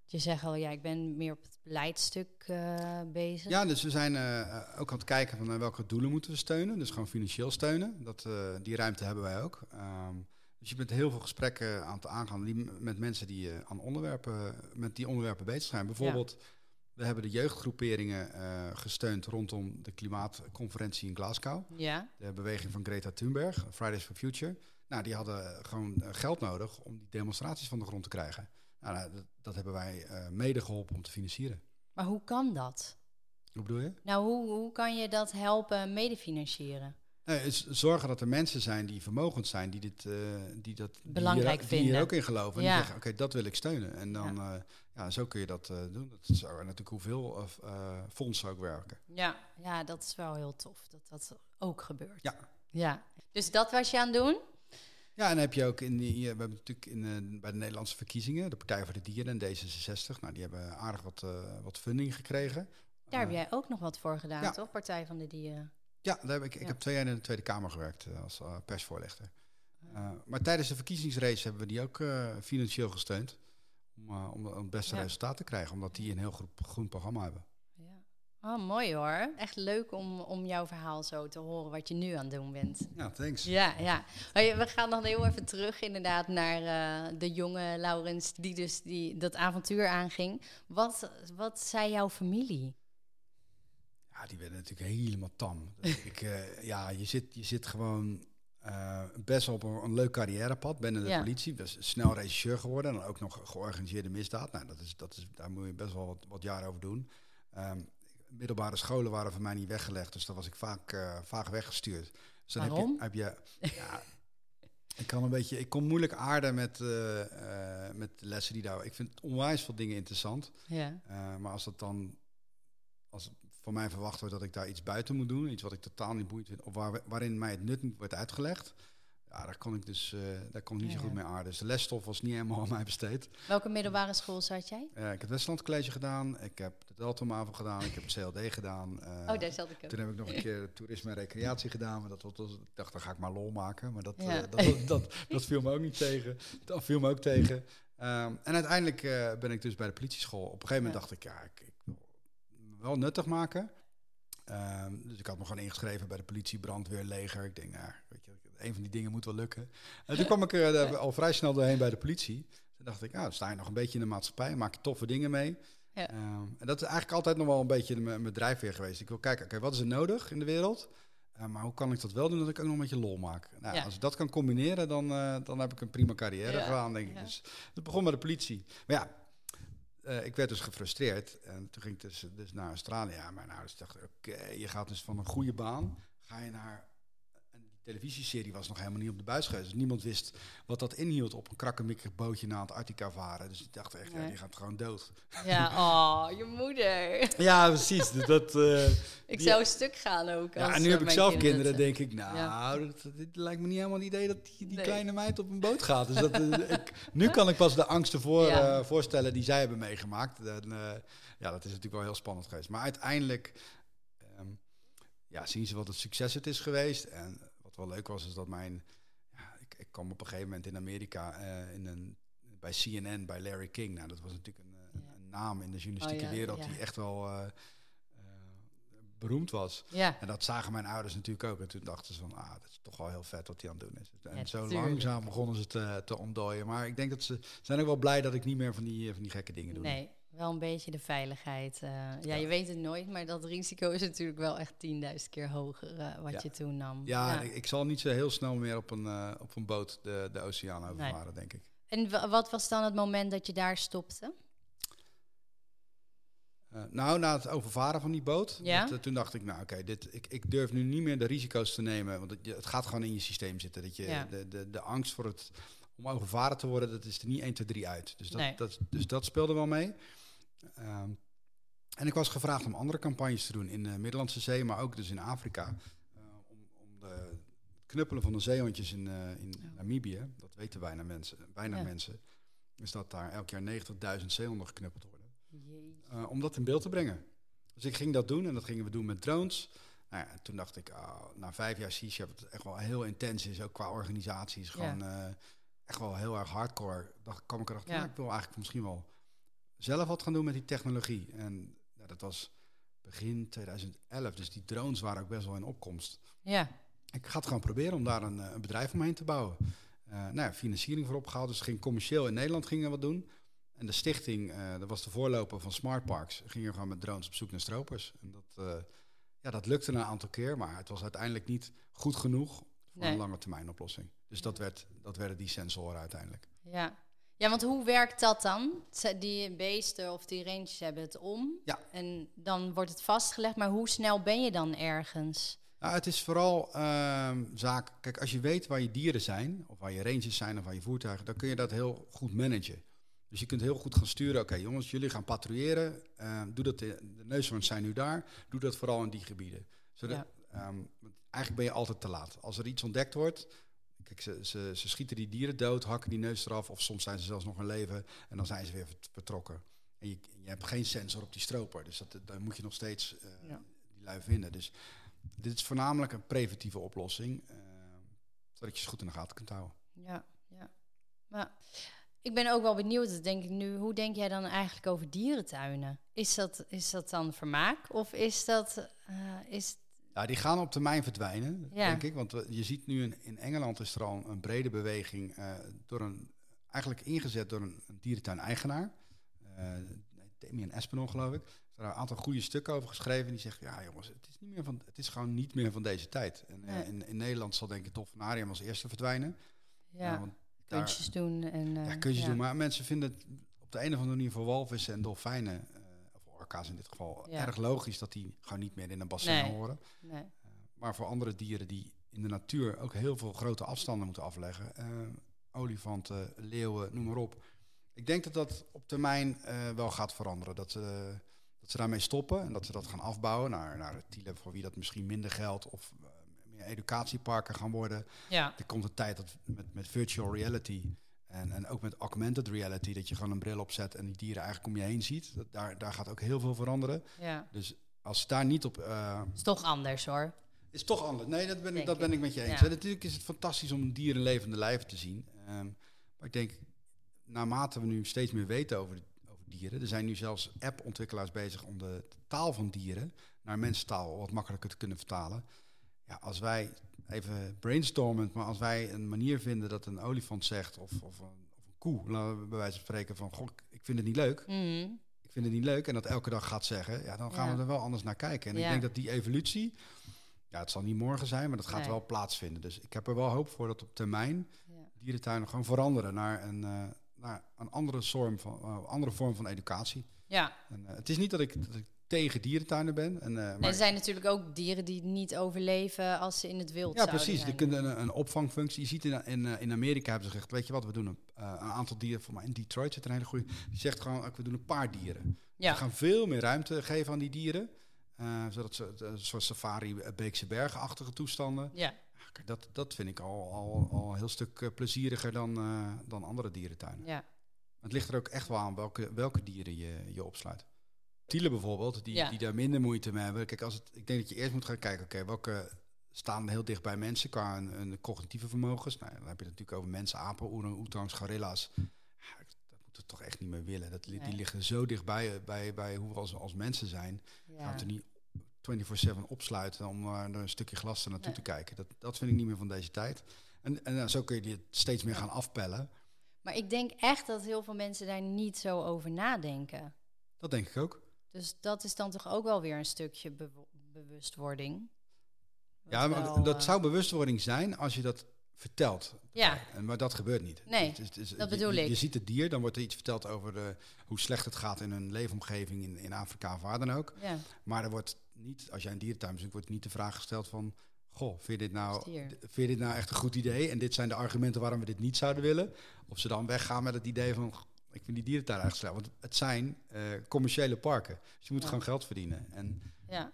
Je zegt al, ja, ik ben meer op het beleidstuk uh, bezig. Ja, dus we zijn uh, ook aan het kijken van uh, welke doelen moeten we steunen. Dus gewoon financieel steunen. Dat, die ruimte hebben wij ook. Um, dus je bent heel veel gesprekken aan het aangaan die, met mensen die aan onderwerpen, met die onderwerpen bezig zijn. Bijvoorbeeld, ja. We hebben de jeugdgroeperingen uh, gesteund rondom de klimaatconferentie in Glasgow. Ja. De beweging van Greta Thunberg, Fridays for Future. Nou, die hadden gewoon geld nodig om die demonstraties van de grond te krijgen. Nou, dat, dat, hebben wij uh, mede geholpen om te financieren. Maar hoe kan dat? Hoe bedoel je? Nou, hoe, hoe kan je dat helpen medefinancieren? Nee, is zorgen dat er mensen zijn die vermogend zijn, die dit, eh, die dat Belangrijk die hier, die vinden. hier ook in geloven. En die zeggen, oké, dat wil ik steunen. En dan, ja, ja zo kun je dat eh, doen. Dat ook natuurlijk hoeveel uh, fondsen ook werken. Ja, ja, dat is wel heel tof dat dat ook gebeurt. Ja. ja. Dus dat was je aan het doen? Ja, en heb je ook in die, we hebben natuurlijk in, uh, bij de Nederlandse verkiezingen, de Partij voor de Dieren en D66, nou, die hebben aardig wat, wat funding gekregen. Daar heb jij ook nog wat voor gedaan, ja. toch? Partij van de Dieren. Ja, daar heb ik, ik Ja. heb twee jaar in de Tweede Kamer gewerkt als persvoorlichter. Maar tijdens de verkiezingsrace hebben we die ook financieel gesteund. Om, uh, om het beste Ja. resultaat te krijgen, omdat die een heel goed, groen programma hebben. Ja. Oh, mooi hoor. Echt leuk om, om jouw verhaal zo te horen wat je nu aan het doen bent. Ja, thanks. Ja, ja. Hey, We gaan nog heel even terug inderdaad naar eh, de jonge Laurens die dus die, dat avontuur aanging. Wat, wat zei jouw familie? Ja, die werden natuurlijk helemaal tam. Ik, eh, ja, je zit, je zit gewoon eh, best wel op een, een leuk carrièrepad binnen de Ja. politie. Dus snel regisseur geworden en dan ook nog georganiseerde misdaad. Nou, dat is, dat is, daar moet je best wel wat, wat jaar over doen. Ehm, middelbare scholen waren voor mij niet weggelegd, dus daar was ik vaak, eh, vaak weggestuurd. Dus dan Waarom? Heb je, heb je, ja, ik kan een beetje, ik kon moeilijk aarden met, eh, met de lessen die daar. Ik vind onwijs veel dingen interessant. Ja. Uh, maar als dat dan, van mij verwacht wordt dat ik daar iets buiten moet doen, iets wat ik totaal niet boeiend vind, of waar, waarin mij het nut niet wordt uitgelegd, ja, daar kon ik dus, uh, daar kon ik niet Ja. zo goed mee aarden. Dus de lesstof was niet helemaal aan mij besteed. Welke middelbare school zat jij? Uh, ik heb Westland College gedaan, ik heb de Deltomavo gedaan, ik heb het CLD gedaan. Uh, oh, daar zat ik ook. Toen heb ik nog een keer toerisme en recreatie gedaan, maar dat was, ik dacht, dan ga ik maar lol maken. Maar dat, Ja. dat, dat, dat, dat viel me ook niet tegen. Dat viel me ook tegen. Um, en uiteindelijk ben ik dus bij de politieschool. Op een gegeven moment dacht ik, ja, ik, wel nuttig maken. Um, dus ik had me gewoon ingeschreven bij de politie, brandweer, leger. Ik denk, nou, weet je, een van die dingen moet wel lukken. En toen kwam ik er uh, al vrij snel doorheen bij de politie. Toen dacht ik, nou, dan sta je nog een beetje in de maatschappij, maak je toffe dingen mee. Ja. Um, en dat is eigenlijk altijd nog wel een beetje mijn, drijfveer geweest. Ik wil kijken, oké, wat is er nodig in de wereld? Uh, maar hoe kan ik dat wel doen dat ik ook nog een beetje lol maak? Nou, Ja. Als ik dat kan combineren, dan, uh, dan heb ik een prima carrière Ja, gedaan, denk ik. Dus het begon met de politie. Maar ja, uh, ik werd dus gefrustreerd. En toen ging ik dus, dus naar Australië. Mijn ouders dachten, oké, je gaat dus van een goede baan, ga je naar... Televisieserie was nog helemaal niet op de buis geweest. Dus niemand wist wat dat inhield op een krakkemikkig bootje naar Antarctica varen. Dus ik dacht echt, ja, die gaat gewoon dood. Ja, oh, je moeder. Ja, precies. Dat... uh, Ik zou stuk gaan ook. Ja, en nu eh, heb ik mijn zelf kinderen denk ik, nou, Ja. dat, dit lijkt me niet helemaal het idee dat die, die Nee. kleine meid op een boot gaat. Dus dat, eh, ik, nu kan ik pas de angsten voor, Ja. eh, voorstellen die zij hebben meegemaakt. En, eh, ja, dat is natuurlijk wel heel spannend geweest. Maar uiteindelijk ehm, ja, zien ze wat het succes het is geweest. En wat wel leuk was, is dat mijn... Ja, ik, ik kwam op een gegeven moment in Amerika eh, in een, bij CNN, bij Larry King. Nou, dat was natuurlijk een, eh, Ja. een naam in de journalistieke Oh ja, wereld die echt wel eh, beroemd was. Ja, En dat zagen mijn ouders natuurlijk ook. En toen dachten ze van, ah, dat is toch wel heel vet wat hij aan het doen is. En zo tuurlijk. langzaam begonnen ze te, te ontdooien. Maar ik denk dat ze zijn ook wel blij dat ik niet meer van die, van die gekke dingen doe. nee, wel een beetje de veiligheid. eh, ja, Ja. je weet het nooit, maar dat risico is natuurlijk wel echt 10.000 keer hoger eh, wat Ja. je toen nam. Ja, Ik, ik zal niet zo heel snel meer op een, eh, op een boot de, de oceaan overvaren, denk ik. En wa- wat was dan het moment dat je daar stopte? Nou, na het overvaren van die boot, Ja? dat, toen dacht ik, nou oké, dit ik, ik durf nu niet meer de risico's te nemen. Want het, gaat gewoon in je systeem zitten. Dat je, de, de, de angst voor het, om overvaren te worden, dat is er niet 1, 2, 3 uit. Dus dat, Nee. dat, dus dat speelde wel mee. Ehm, en ik was gevraagd om andere campagnes te doen in de Middellandse Zee, maar ook dus in Afrika. Eh, om, om de knuppelen van de zeehondjes in, eh, in Ja. Namibië, dat weten bijna mensen, bijna Ja. mensen, is dat daar elk jaar 90.000 zeehonden geknuppeld worden eh, om dat in beeld te brengen. Dus ik ging dat doen en dat gingen we doen met drones. Nou ja, en toen dacht ik, ah, na vijf jaar Shepherd, het echt wel heel intens is, ook qua organisaties, Ja. gewoon eh, echt wel heel erg hardcore. Dacht, kwam ik erachter, Ja. nou, ik wil eigenlijk misschien wel zelf wat gaan doen met die technologie. En ja, dat was begin 2011, dus die drones waren ook best wel in opkomst. Ja, Ik ga het gewoon proberen om daar een, eh, een bedrijf omheen te bouwen. Eh nou ja, financiering voor opgehaald. Dus ging commercieel in Nederland gingen we wat doen. En de stichting, eh, dat was de voorloper van Smart Parks, gingen gewoon met drones op zoek naar stropers. En dat, ja, dat lukte een aantal keer, maar het was uiteindelijk niet goed genoeg voor Nee. een lange termijn oplossing. Dus dat, werd, dat werden die sensoren uiteindelijk. ja. Ja, want hoe werkt dat dan? Die beesten of die ranges hebben het om. Ja. En dan wordt het vastgelegd. Maar hoe snel ben je dan ergens? Nou, het is vooral ehm, zaak. Kijk, als je weet waar je dieren zijn, of waar je ranges zijn, of waar je voertuigen, dan kun je dat heel goed managen. Dus je kunt heel goed gaan sturen. Oké, jongens, jullie gaan patrouilleren. ehm, doe dat. De, de neushoorns zijn nu daar. Doe dat vooral in die gebieden. Zodat, Ja. ehm, eigenlijk ben je altijd te laat. Als er iets ontdekt wordt. Kijk, ze, ze, ze schieten die dieren dood, hakken die neus eraf, of soms zijn ze zelfs nog in leven en dan zijn ze weer vert- vertrokken. En je, je hebt geen sensor op die stroper, dus dat, dan moet je nog steeds Ja. die lui vinden. Dus dit is voornamelijk een preventieve oplossing, eh, zodat je ze goed in de gaten kunt houden. Ja, ja. Maar ik ben ook wel benieuwd, dat denk ik nu, hoe denk jij dan eigenlijk over dierentuinen? Is dat, is dat dan vermaak of is dat, eh, is, Ja, die gaan op termijn verdwijnen, Ja. denk ik. Want we- je ziet nu in, in Engeland is er al een brede beweging eh, door een, eigenlijk ingezet door een, een dierentuin-eigenaar. Eh Damien Espinol, geloof ik. Er een aantal goede stukken over geschreven. Die zegt, ja jongens, het is, niet meer van, het is gewoon niet meer van deze tijd. En, eh, in, in Nederland zal denk ik het dolfinarium als eerste verdwijnen. ja, want daar- kunstjes doen en... eh, ja, kun je ja. doen. Maar mensen vinden het op de een of andere manier voor walvissen en dolfijnen, eh, orka's in dit geval, Ja. erg logisch dat die gewoon niet meer in een bassin Nee. horen. Nee. Maar voor andere dieren die in de natuur ook heel veel grote afstanden moeten afleggen. eh, olifanten, leeuwen, noem maar op. Ik denk dat dat op termijn eh, wel gaat veranderen. Dat ze, dat ze daarmee stoppen en dat ze dat gaan afbouwen naar, naar het TILEB voor wie dat misschien minder geld of eh, meer educatieparken gaan worden. Ja, Er komt een tijd dat met, met virtual reality en, en ook met augmented reality, dat je gewoon een bril opzet en die dieren eigenlijk om je heen ziet. Dat, daar, daar gaat ook heel veel veranderen. ja. Dus als daar niet op eh, is toch anders hoor. is toch anders. Nee, dat ben, ik, dat ben ik. met je eens. Ja. En natuurlijk is het fantastisch om een dier in levende lijven te zien. Ehm, maar ik denk, naarmate we nu steeds meer weten over, over dieren... er zijn nu zelfs app-ontwikkelaars bezig om de taal van dieren... naar mensentaal wat makkelijker te kunnen vertalen. Ja, als wij, even brainstormend, maar als wij een manier vinden dat een olifant zegt... of, of, een, of een koe, laten we bij wijze van spreken van... Goh, ik vind het niet leuk, Mhm. ik vind het niet leuk... en dat elke dag gaat zeggen, ja, dan gaan Ja. we er wel anders naar kijken. En Ja. ik denk dat die evolutie... Ja, het zal niet morgen zijn, maar dat gaat Nee. wel plaatsvinden. Dus ik heb er wel hoop voor dat op termijn Ja. dierentuinen gewoon veranderen naar een, eh, naar een andere, vorm van, eh, andere vorm van educatie. ja. En, eh, het is niet dat ik, dat ik tegen dierentuinen ben. En, eh, Nee, maar, er zijn natuurlijk ook dieren die niet overleven als ze in het wild ja, zouden precies. Je kunt een, een opvangfunctie. Je ziet in, in, eh, in Amerika hebben ze gezegd, weet je wat, we doen een, eh, een aantal dieren. Voor mij in Detroit zit er een hele goede. Die zegt gewoon, we doen een paar dieren. Ja. We gaan veel meer ruimte geven aan die dieren. zodat ze een soort safari Beekse Bergen-achtige toestanden. Ja. Kijk, Dat, dat vind ik al, al, al een heel stuk plezieriger dan, dan andere dierentuinen. Ja. Het ligt er ook echt wel aan welke, welke dieren je, je opsluit. Tielen bijvoorbeeld, die, Ja. die daar minder moeite mee hebben. Kijk, als het, ik denk dat je eerst moet gaan kijken, oké, welke staan heel dicht bij mensen qua hun, hun cognitieve vermogens. Nou, dan heb je het natuurlijk over mensen, apen, orang-oetangs, gorilla's. Ja, dat moeten we toch echt niet meer willen. Dat, Nee. Die liggen zo dicht bij, bij, bij hoe we als, als mensen zijn. Ja. Gaan we er niet 24-7 opsluiten om er een stukje glas er naartoe Nee. te kijken. Dat, dat vind ik niet meer van deze tijd. En, en zo kun je die steeds meer gaan afpellen. Maar ik denk echt dat heel veel mensen daar niet zo over nadenken. Dat denk ik ook. Dus dat is dan toch ook wel weer een stukje bewustwording. Wat Ja, maar wel, dat eh, zou bewustwording zijn als je dat vertelt. Ja, En, maar dat gebeurt niet. Nee, Het is- het is- dat bedoel je, ik. Je ziet het dier, dan wordt er iets verteld over de, hoe slecht het gaat in hun leefomgeving in, in Afrika of waar dan ook. ja, Maar er wordt niet, als jij een dierentuin bezoekt, wordt niet de vraag gesteld van... Goh, vind je, dit nou, vind je dit nou echt een goed idee? En dit zijn de argumenten waarom we dit niet zouden willen. Of ze dan weggaan met het idee van... "Goh, Ik vind die dierentuin eigenlijk slecht. Want het zijn eh, commerciële parken. Dus je moet Ja. gewoon geld verdienen. En ja,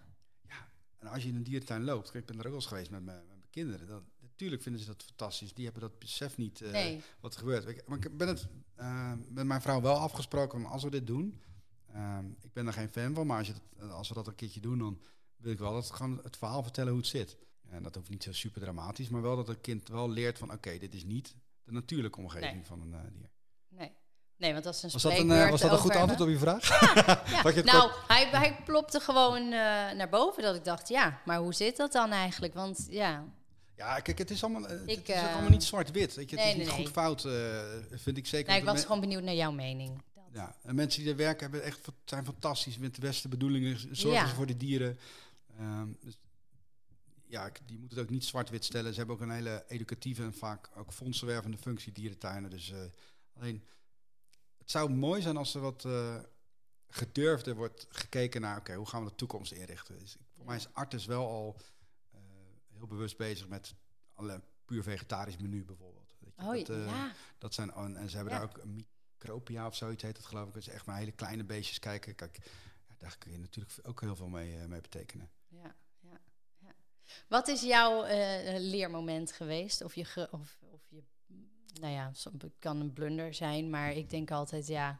en als je in een dierentuin loopt, kijk, ik ben er ook wel eens geweest met mijn, met mijn kinderen. Dan, natuurlijk vinden ze dat fantastisch. Die hebben dat besef niet eh, nee, wat er gebeurt. Ik, maar ik ben het eh, met mijn vrouw wel afgesproken als we dit doen. ehm, ik ben er geen fan van, maar als, je dat, als we dat een keertje doen, dan wil ik wel dat gewoon het verhaal vertellen hoe het zit. En dat hoeft niet zo super dramatisch, maar wel dat het kind wel leert van oké, dit is niet de natuurlijke omgeving Nee. van een dier. Nee. Nee, want dat is een Was dat een, eh, was dat een goed antwoord op je vraag? Ja, nou, hij, hij plopte gewoon eh, naar boven dat ik dacht, ja, maar hoe zit dat dan eigenlijk? Want ja, Ja, kijk, het is allemaal, eh, het Ik, is ook allemaal niet zwart-wit. je. Het nee, is niet nee, nee. goed fout, vind ik zeker. nou, ik was gewoon benieuwd naar jouw mening. Ja, en mensen die er werken hebben echt, zijn fantastisch met de beste bedoelingen. Zorgen Ja. ze voor de dieren. Ehm, dus, ja, ik- die moeten het ook niet zwart-wit stellen. Ze hebben ook een hele educatieve en vaak ook fondsenwervende functie, dierentuinen. Dus alleen, het zou mooi zijn als er wat eh, gedurfder wordt gekeken naar, oké, hoe gaan we de toekomst inrichten? Dus, ik- voor mij is Artis wel al eh, heel bewust bezig met alle puur vegetarisch menu bijvoorbeeld. Weet je, Oh dat, eh, ja. dat zijn, en en ze hebben Ja. daar ook een micropia of zoiets heet het geloof ik. Dat is echt maar hele kleine beestjes kijken. Kijk, ja, daar kun je natuurlijk ook heel veel mee, mee betekenen. Ja, ja, ja. Wat is jouw leermoment geweest? Of je, ge- of, of je, nou ja, het kan een blunder zijn, maar ik denk altijd, ja,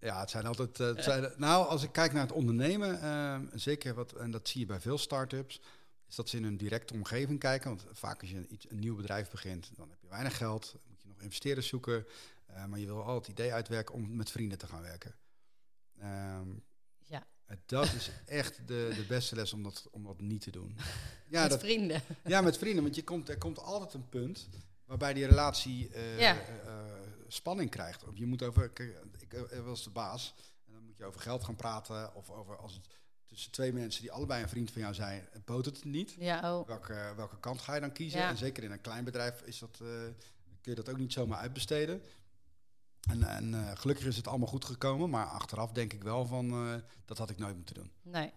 Ja, het zijn altijd. eh, het zijn, nou, als ik kijk naar het ondernemen, eh, zeker wat, en dat zie je bij veel start-ups, is dat ze in hun directe omgeving kijken. Want vaak als je een, iets, een nieuw bedrijf begint, dan heb je weinig geld, dan moet je nog investeerders zoeken. eh, maar je wil al het idee uitwerken om met vrienden te gaan werken. Ehm, ja dat is echt de, de beste les om dat, om dat niet te doen. Ja, met dat, vrienden. ja, met vrienden. Want je komt, er komt altijd een punt waarbij die relatie eh, Ja. eh, eh, spanning krijgt. Je moet over, kijk, ik eh, was de baas. En dan moet je over geld gaan praten. Of over als het tussen twee mensen die allebei een vriend van jou zijn, botert het niet. Ja, oh, Welke, welke kant ga je dan kiezen? Ja. En zeker in een klein bedrijf is dat, kun je dat ook niet zomaar uitbesteden. En, en gelukkig is het allemaal goed gekomen. Maar achteraf denk ik wel van, dat had ik nooit moeten doen. nee.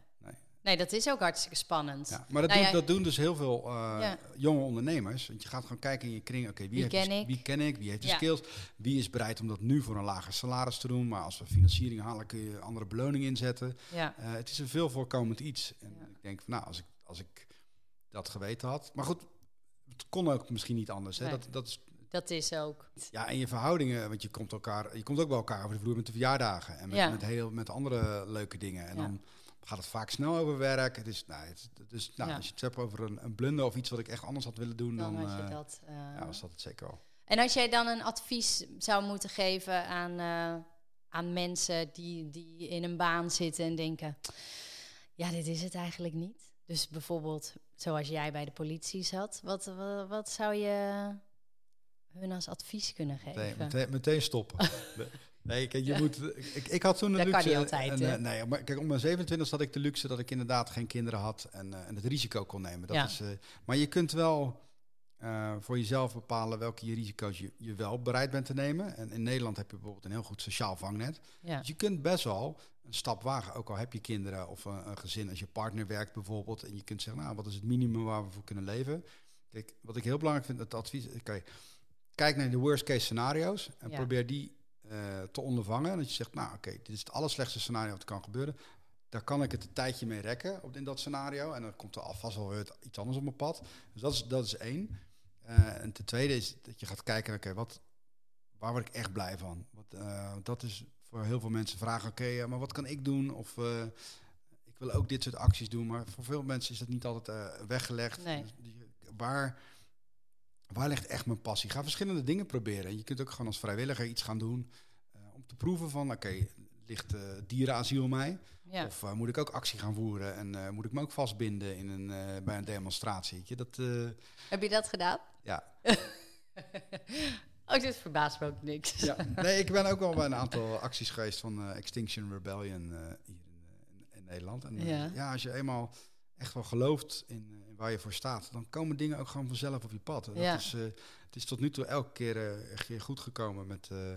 Nee. Dat is ook hartstikke spannend. Ja, maar dat, Nou doen, ja, dat doen dus heel veel eh, Ja. jonge ondernemers. Want je gaat gewoon kijken in je kring, oké, wie, Wie heeft de ken ik? wie ken ik, wie heeft de skills, wie is bereid om dat nu voor een lager salaris te doen. Maar als we financiering halen, kun je andere beloning inzetten. Ja, Eh, het is een veel voorkomend iets. En ik denk van, nou, als ik, als ik dat geweten had. Maar goed, het kon ook misschien niet anders. Hè? Nee. Dat, dat is, dat is ook. ja, en je verhoudingen, want je komt, elkaar, je komt ook bij elkaar over de vloer met de verjaardagen. En met, Ja. met, heel, met andere leuke dingen. En Ja. dan gaat het vaak snel over werk. Het is, nou, het, dus, nou, Ja. als je het hebt over een, een blunder of iets wat ik echt anders had willen doen, Dan je eh, dat. eh, ja, was dat het zeker wel. En als jij dan een advies zou moeten geven aan, eh, aan mensen die, die in een baan zitten en denken: ja, dit is het eigenlijk niet. Dus bijvoorbeeld, zoals jij bij de politie zat, wat, wat, wat zou je hun als advies kunnen geven? Meteen, meteen, meteen stoppen. Nee, kijk, je moet. Ik, ik had toen de Dat kan luxe. niet altijd, en, eh, nee, maar kijk, om mijn 27 had ik de luxe dat ik inderdaad geen kinderen had en, eh, en het risico kon nemen. Dat Ja. is, eh, maar je kunt wel voor jezelf bepalen welke je risico's je, je wel bereid bent te nemen. En in Nederland heb je bijvoorbeeld een heel goed sociaal vangnet. Ja. Dus je kunt best wel een stap wagen, ook al heb je kinderen of een, een gezin, als je partner werkt bijvoorbeeld. En je kunt zeggen, nou, wat is het minimum waar we voor kunnen leven? Kijk, wat ik heel belangrijk vind, het advies, kijk, kijk naar de worst case scenario's en Ja. probeer die eh, te ondervangen. En dat je zegt, nou oké, dit is het allerslechtste scenario wat kan gebeuren. Daar kan ik het een tijdje mee rekken op, in dat scenario. En dan komt er alvast wel weer iets anders op mijn pad. Dus dat is, dat is één. Eh, en ten tweede is dat je gaat kijken, oké, wat, waar word ik echt blij van? Wat, eh, dat is voor heel veel mensen vragen, oké, maar wat kan ik doen? Of ik wil ook dit soort acties doen. Maar voor veel mensen is dat niet altijd weggelegd. Nee. Dus die- waar, waar ligt echt mijn passie? Ga verschillende dingen proberen. En je kunt ook gewoon als vrijwilliger iets gaan doen eh, om te proeven van, oké, ligt eh dierenasiel mij? Ja. Of eh, moet ik ook actie gaan voeren? En moet ik me ook vastbinden in een, bij een demonstratie? Weet je? Dat, Heb je dat gedaan? ja. oh, dit verbaast me ook niks. ja. Nee, ik ben ook wel bij een aantal acties geweest van Extinction Rebellion hier in, in, Nederland. En Ja. ja. als je eenmaal echt wel gelooft in, eh, in waar je voor staat, dan komen dingen ook gewoon vanzelf op je pad. En Ja. dat is, eh, het is tot nu toe elke keer echt weer goed gekomen met eh,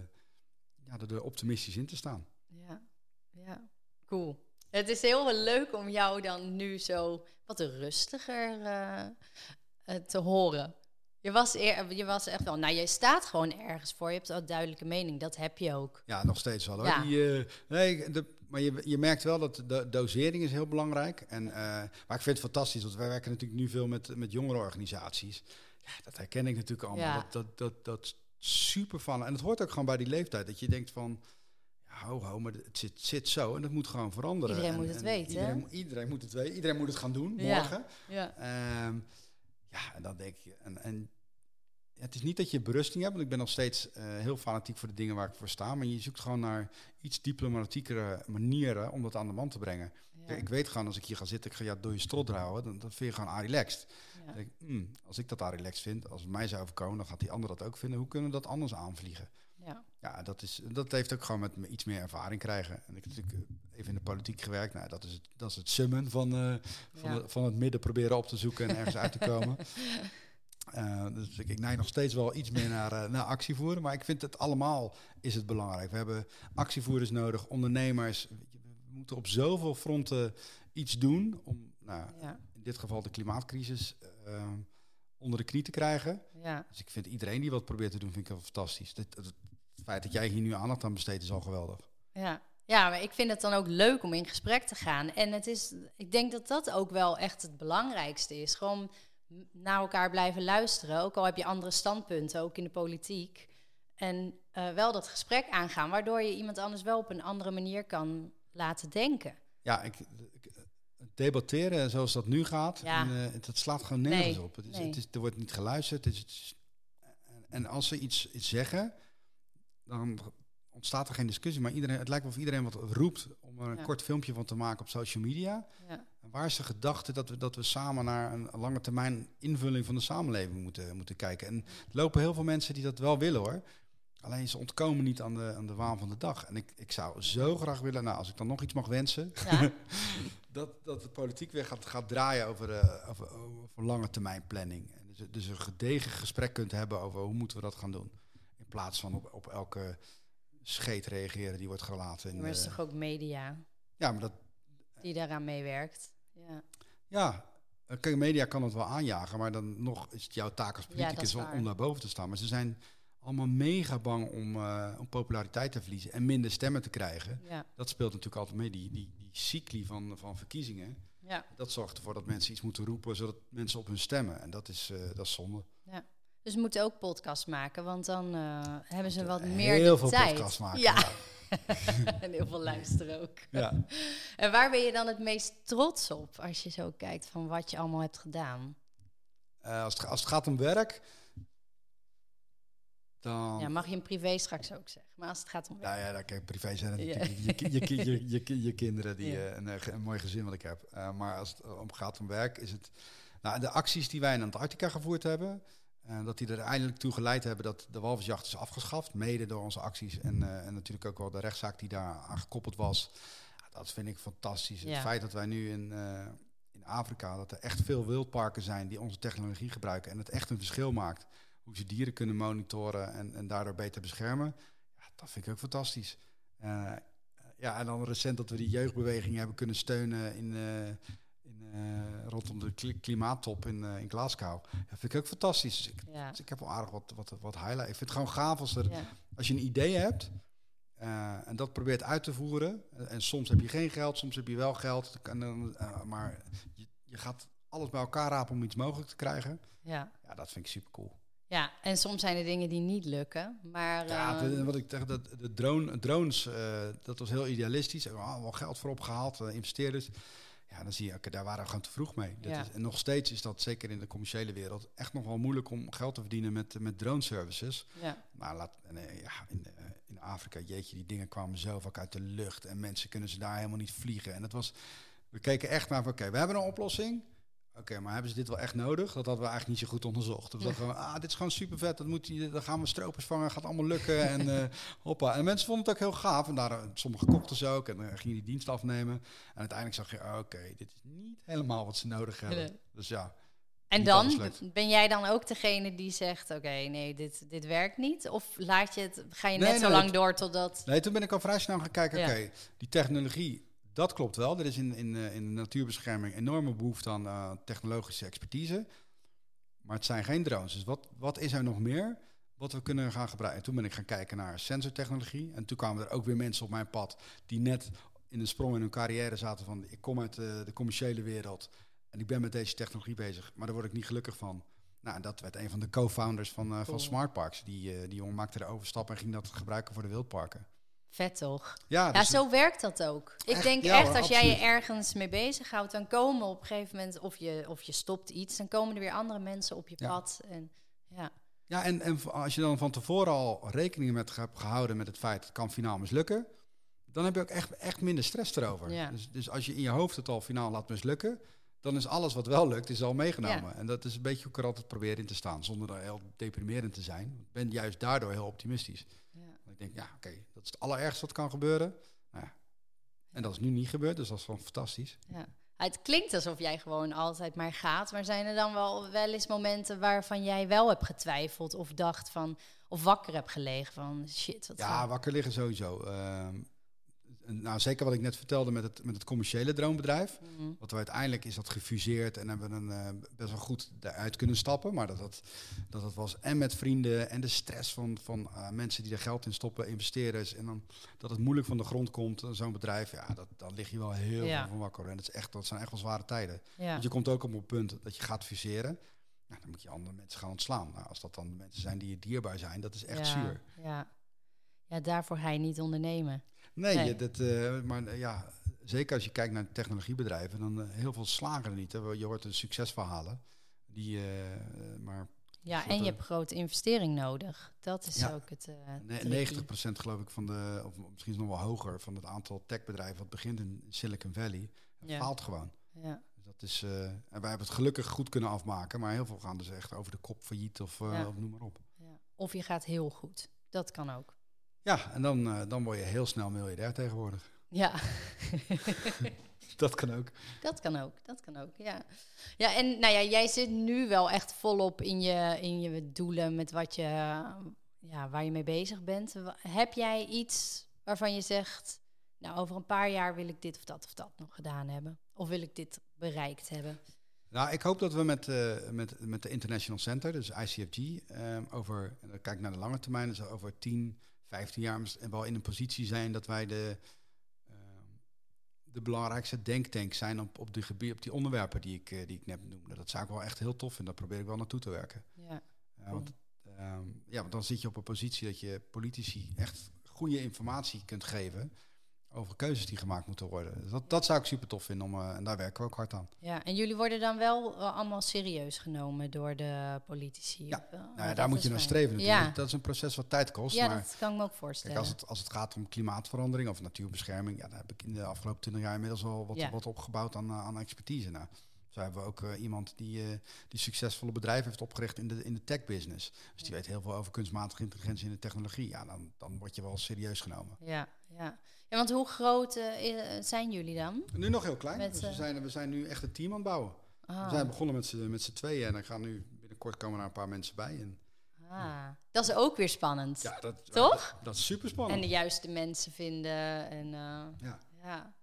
ja, er optimistisch in te staan. Ja, ja, cool. Het is heel leuk om jou dan nu zo wat rustiger te horen. Je was, eer, je was echt wel, nou je staat gewoon ergens voor, je hebt een duidelijke mening, dat heb je ook. Ja, nog steeds wel hoor. Ja. Die, nee, de, maar je, je merkt wel dat de dosering is heel belangrijk. En, eh, maar ik vind het fantastisch, want wij werken natuurlijk nu veel met, met jongere organisaties. Ja, dat herken ik natuurlijk allemaal. Ja. Dat, dat, dat, dat is super van. En het hoort ook gewoon bij die leeftijd. Dat je denkt van, ja, ho, ho, maar het zit, zit zo en dat moet gewoon veranderen. Iedereen En- moet het en weten, Iedereen, hè? iedereen moet het weten. Iedereen moet het gaan doen, Ja. morgen. Ja, Ehm, ja, en dan denk je. En, en ja, het is niet dat je berusting hebt, want ik ben nog steeds eh, heel fanatiek voor de dingen waar ik voor sta. Maar je zoekt gewoon naar iets diplomatiekere manieren om dat aan de man te brengen. ja, Ik weet gewoon, als ik hier ga zitten, ik ga jou door je strot houden, dan, dan vind je gewoon relaxed. ja. Dan denk ik, hmm, als ik dat relaxed vind, als het mij zou overkomen, dan gaat die ander dat ook vinden. Hoe kunnen we dat anders aanvliegen? ja. Ja, dat, is, dat heeft ook gewoon met me iets meer ervaring krijgen. En ik heb natuurlijk eh, even in de politiek gewerkt. Nou, dat is het, dat is het summen van, eh, van, Ja. de- van het midden proberen op te zoeken en ergens uit te komen. Eh, dus ik, ik neig nog steeds wel iets meer naar, eh, naar actie voeren. Maar ik vind het allemaal is het belangrijk. We hebben actievoerders nodig, ondernemers. We moeten op zoveel fronten iets doen om nou, ja. in dit geval de klimaatcrisis, uh, onder de knie te krijgen. Ja. Dus ik vind iedereen die wat probeert te doen, vind ik fantastisch. Het feit dat jij hier nu aandacht aan besteedt, is al geweldig. Ja. Ja, maar ik vind het dan ook leuk om in gesprek te gaan. En het is, ik denk dat dat ook wel echt het belangrijkste is. Gewoon naar elkaar blijven luisteren. Ook al heb je andere standpunten, ook in de politiek. En uh, wel dat gesprek aangaan, waardoor je iemand anders wel op een andere manier kan laten denken. Ja, ik, ik debatteren zoals dat nu gaat, Ja. en, uh, dat slaat gewoon nergens Nee, op. Het is, nee. het is, er wordt niet geluisterd. Het is, en als ze iets, iets zeggen, dan ontstaat er geen discussie. Maar iedereen, het lijkt wel of iedereen wat roept om er een Ja. kort filmpje van te maken op social media. Ja. En waar is de gedachte dat we, dat we samen naar een lange termijn invulling van de samenleving moeten, moeten kijken? En er lopen heel veel mensen die dat wel willen hoor. Alleen ze ontkomen niet aan de, aan de waan van de dag. En ik, ik zou zo graag willen, nou als ik dan nog iets mag wensen, Ja. dat, dat de politiek weer gaat, gaat draaien over, eh, over, over lange termijn planning. En dus, dus een gedegen gesprek kunt hebben over hoe moeten we dat gaan doen. In plaats van op, op elke scheet reageren die wordt gelaten. In, Maar is de- toch ook media ja, maar dat, die daaraan meewerkt. Ja. Ja, eh, kijk, media kan het wel aanjagen, maar dan nog is het jouw taak als Ja, politicus om, daar boven te staan. Maar ze zijn allemaal mega bang om, eh, om populariteit te verliezen en minder stemmen te krijgen. Ja. Dat speelt natuurlijk altijd mee, die, die, die cycli van, van verkiezingen. Ja. Dat zorgt ervoor dat mensen iets moeten roepen, zodat mensen op hun stemmen. En dat is, eh, dat is zonde. Dus we moeten ook podcast maken, want dan hebben ze wat Heel meer de veel tijd. podcasts maken. Ja. en heel veel luisteren ook. Ja. En waar ben je dan het meest trots op als je zo kijkt van wat je allemaal hebt gedaan? Eh, als, het, als het gaat om werk, dan... Ja, mag je in privé straks ook zeggen. Maar als het gaat om Nou ja, dat kijk, privé zijn het Ja. natuurlijk je, je, je, je, ki- je kinderen, die, Ja. eh, een, eh, een mooi gezin wat ik heb. Maar als het om gaat om werk, is het... Nou, de acties die wij in Antarctica gevoerd hebben, eh, dat die er eindelijk toe geleid hebben dat de walvisjacht is afgeschaft. Mede door onze acties en, eh, en natuurlijk ook wel de rechtszaak die daar aan gekoppeld was. Dat vind ik fantastisch. Ja. Het feit dat wij nu in, eh, in Afrika, dat er echt veel wildparken zijn die onze technologie gebruiken en het echt een verschil maakt. Hoe ze dieren kunnen monitoren en, en daardoor beter beschermen. Ja, dat vind ik ook fantastisch. Ja, en dan recent dat we die jeugdbeweging hebben kunnen steunen in, rondom de kli- klimaattop in, eh, in Glasgow. Dat vind ik ook fantastisch. Dus ik, Ja. dus ik heb wel aardig wat, wat, wat highlight. Ik vind het gewoon gaaf als, er, Ja. als je een idee hebt eh, en dat probeert uit te voeren. eh, en soms heb je geen geld, soms heb je wel geld. En dan, eh, maar je, je gaat alles bij elkaar rapen om iets mogelijk te krijgen. Ja. Ja, dat vind ik super cool. ja, en soms zijn er dingen die niet lukken. Maar Ja, eh, de- wat ik zeg, dat, de drone, drones, eh, dat was heel idealistisch. Er was wel geld voor opgehaald, eh, investeerders. Ja, dan zie je, daar waren we gewoon te vroeg mee. Dat Ja. is, en nog steeds is dat, zeker in de commerciële wereld, echt nog wel moeilijk om geld te verdienen met, met drone services. ja. Maar laat, eh, ja, in, eh, in Afrika, jeetje, die dingen kwamen zo vaak uit de lucht. En mensen kunnen ze daar helemaal niet vliegen. En dat was, we keken echt naar, van, oké, we hebben een oplossing. Oké, maar hebben ze dit wel echt nodig? Dat hadden we eigenlijk niet zo goed onderzocht. We dachten gewoon, ah, dit is gewoon super vet. Dat moet, die- dan gaan we stropers vangen, gaat allemaal lukken. en eh, hoppa. En mensen vonden het ook heel gaaf. En daar, eh, sommigen kochten ze ook. En dan ging je die dienst afnemen. En uiteindelijk zag je, ah, oké, dit is niet helemaal wat ze nodig hebben. Nee. Dus ja, En dan ben jij dan ook degene die zegt: Oké, nee, dit, dit werkt niet? Of laat je het, ga je Nee, net zo lang door totdat. Nee, toen ben ik al vrij snel gaan kijken, Ja. oké, die technologie, dat klopt wel. Er is in, in, eh, in de natuurbescherming enorme behoefte aan eh, technologische expertise. Maar het zijn geen drones. Dus wat, wat is er nog meer wat we kunnen gaan gebruiken? En toen ben ik gaan kijken naar sensortechnologie. En toen kwamen er ook weer mensen op mijn pad die net in een sprong in hun carrière zaten van... ik kom uit eh, de commerciële wereld en ik ben met deze technologie bezig, maar daar word ik niet gelukkig van. Nou, en dat werd een van de co-founders van, van Smart Parks. Die, die jongen maakte de overstap en ging dat gebruiken voor de wildparken. Vet toch? Ja, Ja, dus- zo werkt dat ook. Ik Echt, denk ja echt, als jij je ergens mee bezighoudt, dan komen op een gegeven moment, of je, of je stopt iets, dan komen er weer andere mensen op je Ja. pad. En, ja. Ja, en, en als je dan van tevoren al rekening met hebt gehouden met het feit het kan finaal mislukken, dan heb je ook echt, echt minder stress erover. Ja. Dus, dus als je in je hoofd het al finaal laat mislukken, dan is alles wat wel lukt, is al meegenomen. En dat is een beetje hoe ik er altijd probeer in te staan, zonder er heel deprimerend te zijn. Ik ben juist daardoor heel optimistisch. Ja. Ik denk, ja, oké, dat is het allerergste wat kan gebeuren. Nou ja. En dat is nu niet gebeurd, dus dat is gewoon fantastisch. Ja. Het klinkt alsof jij gewoon altijd maar gaat, maar zijn er dan wel wel eens momenten waarvan jij wel hebt getwijfeld of dacht van, of wakker hebt gelegen van shit, wat Ja, wakker liggen sowieso. Ehm, nou, zeker wat ik net vertelde met het, met het commerciële droombedrijf. Wat we uiteindelijk is dat gefuseerd en hebben we een, eh, best wel goed eruit kunnen stappen. Maar dat dat, dat dat was en met vrienden en de stress van, van eh, mensen die er geld in stoppen, investeerders. En dan dat het moeilijk van de grond komt, eh, zo'n bedrijf, ja, dat, dan lig je wel heel Ja. veel van wakker. En dat, is echt, dat zijn echt wel zware tijden. Ja. Want je komt ook op een punt dat je gaat fuseren. Nou, dan moet je andere mensen gaan ontslaan. Nou, als dat dan de mensen zijn die je dierbaar zijn, dat is echt ja, zuur. Ja. ja, daarvoor ga je niet ondernemen. Nee, Nee. Dat, eh, maar eh, ja, zeker als je kijkt naar technologiebedrijven, dan eh, heel veel slagen er niet. Hè. Je hoort de succesverhalen. Die, maar Ja, en je hebt grote investering nodig. Dat is Ja. ook het. eh ne- tricky. 90% geloof ik van de, of misschien nog wel hoger, van het aantal techbedrijven wat begint in Silicon Valley, Ja. faalt gewoon. Ja. Dus Dat is, en wij hebben het gelukkig goed kunnen afmaken, maar heel veel gaan dus echt over de kop failliet of, Ja. of noem maar op. ja. Of je gaat heel goed. Dat kan ook. Ja, en dan, eh, dan word je heel snel miljardair tegenwoordig. Ja, Dat kan ook. dat kan ook. Dat kan ook. Ja. Ja, en nou ja, jij zit nu wel echt volop in je, in je doelen met wat je, ja, waar je mee bezig bent. Heb jij iets waarvan je zegt, nou, over een paar jaar wil ik dit of dat of dat nog gedaan hebben? Of wil ik dit bereikt hebben? Nou, ik hoop dat we met, eh, met, met de International Center, dus ICFG, eh, over, en dan kijk ik naar de lange termijn, dus over 10, 15 jaar wel in een positie zijn dat wij de, eh, de belangrijkste denktank zijn op, op, die gebied, op die onderwerpen die ik, eh, die ik net noemde. Dat zou ik wel echt heel tof vinden, daar probeer ik wel naartoe te werken. Ja, Ja, want, ehm, ja, want dan zit je op een positie dat je politici echt goede informatie kunt geven over keuzes die gemaakt moeten worden. Dus dat, dat zou ik super tof vinden, om, eh, en daar werken we ook hard aan. ja. En jullie worden dan wel eh, allemaal serieus genomen door de politici? Ja, of, eh, Nou ja, daar moet je naar streven natuurlijk. Ja, Dat is een proces wat tijd kost. ja maar dat kan ik me ook kijk, voorstellen. als, het, als het gaat om klimaatverandering of natuurbescherming, ja, daar heb ik in de afgelopen 20 jaar inmiddels al wat, Ja. wat opgebouwd aan, aan expertise. Nou, zo hebben we ook iemand die, eh, die succesvolle bedrijven heeft opgericht in de, in de tech-business. Dus die weet heel veel over kunstmatige intelligentie in de technologie. Ja, dan, dan word je wel serieus genomen. Ja, ja. Ja, want hoe groot eh, eh, zijn jullie dan? Nu nog heel klein. Met, dus we, eh, zijn, we zijn nu echt een team aan het bouwen. Ah, We zijn begonnen met z'n met z'n tweeën en dan gaan nu binnenkort komen er een paar mensen bij. En, ah. Dat is ook weer spannend. ja, dat, Toch? Dat, dat is super spannend. En de juiste mensen vinden. En, ja. ja.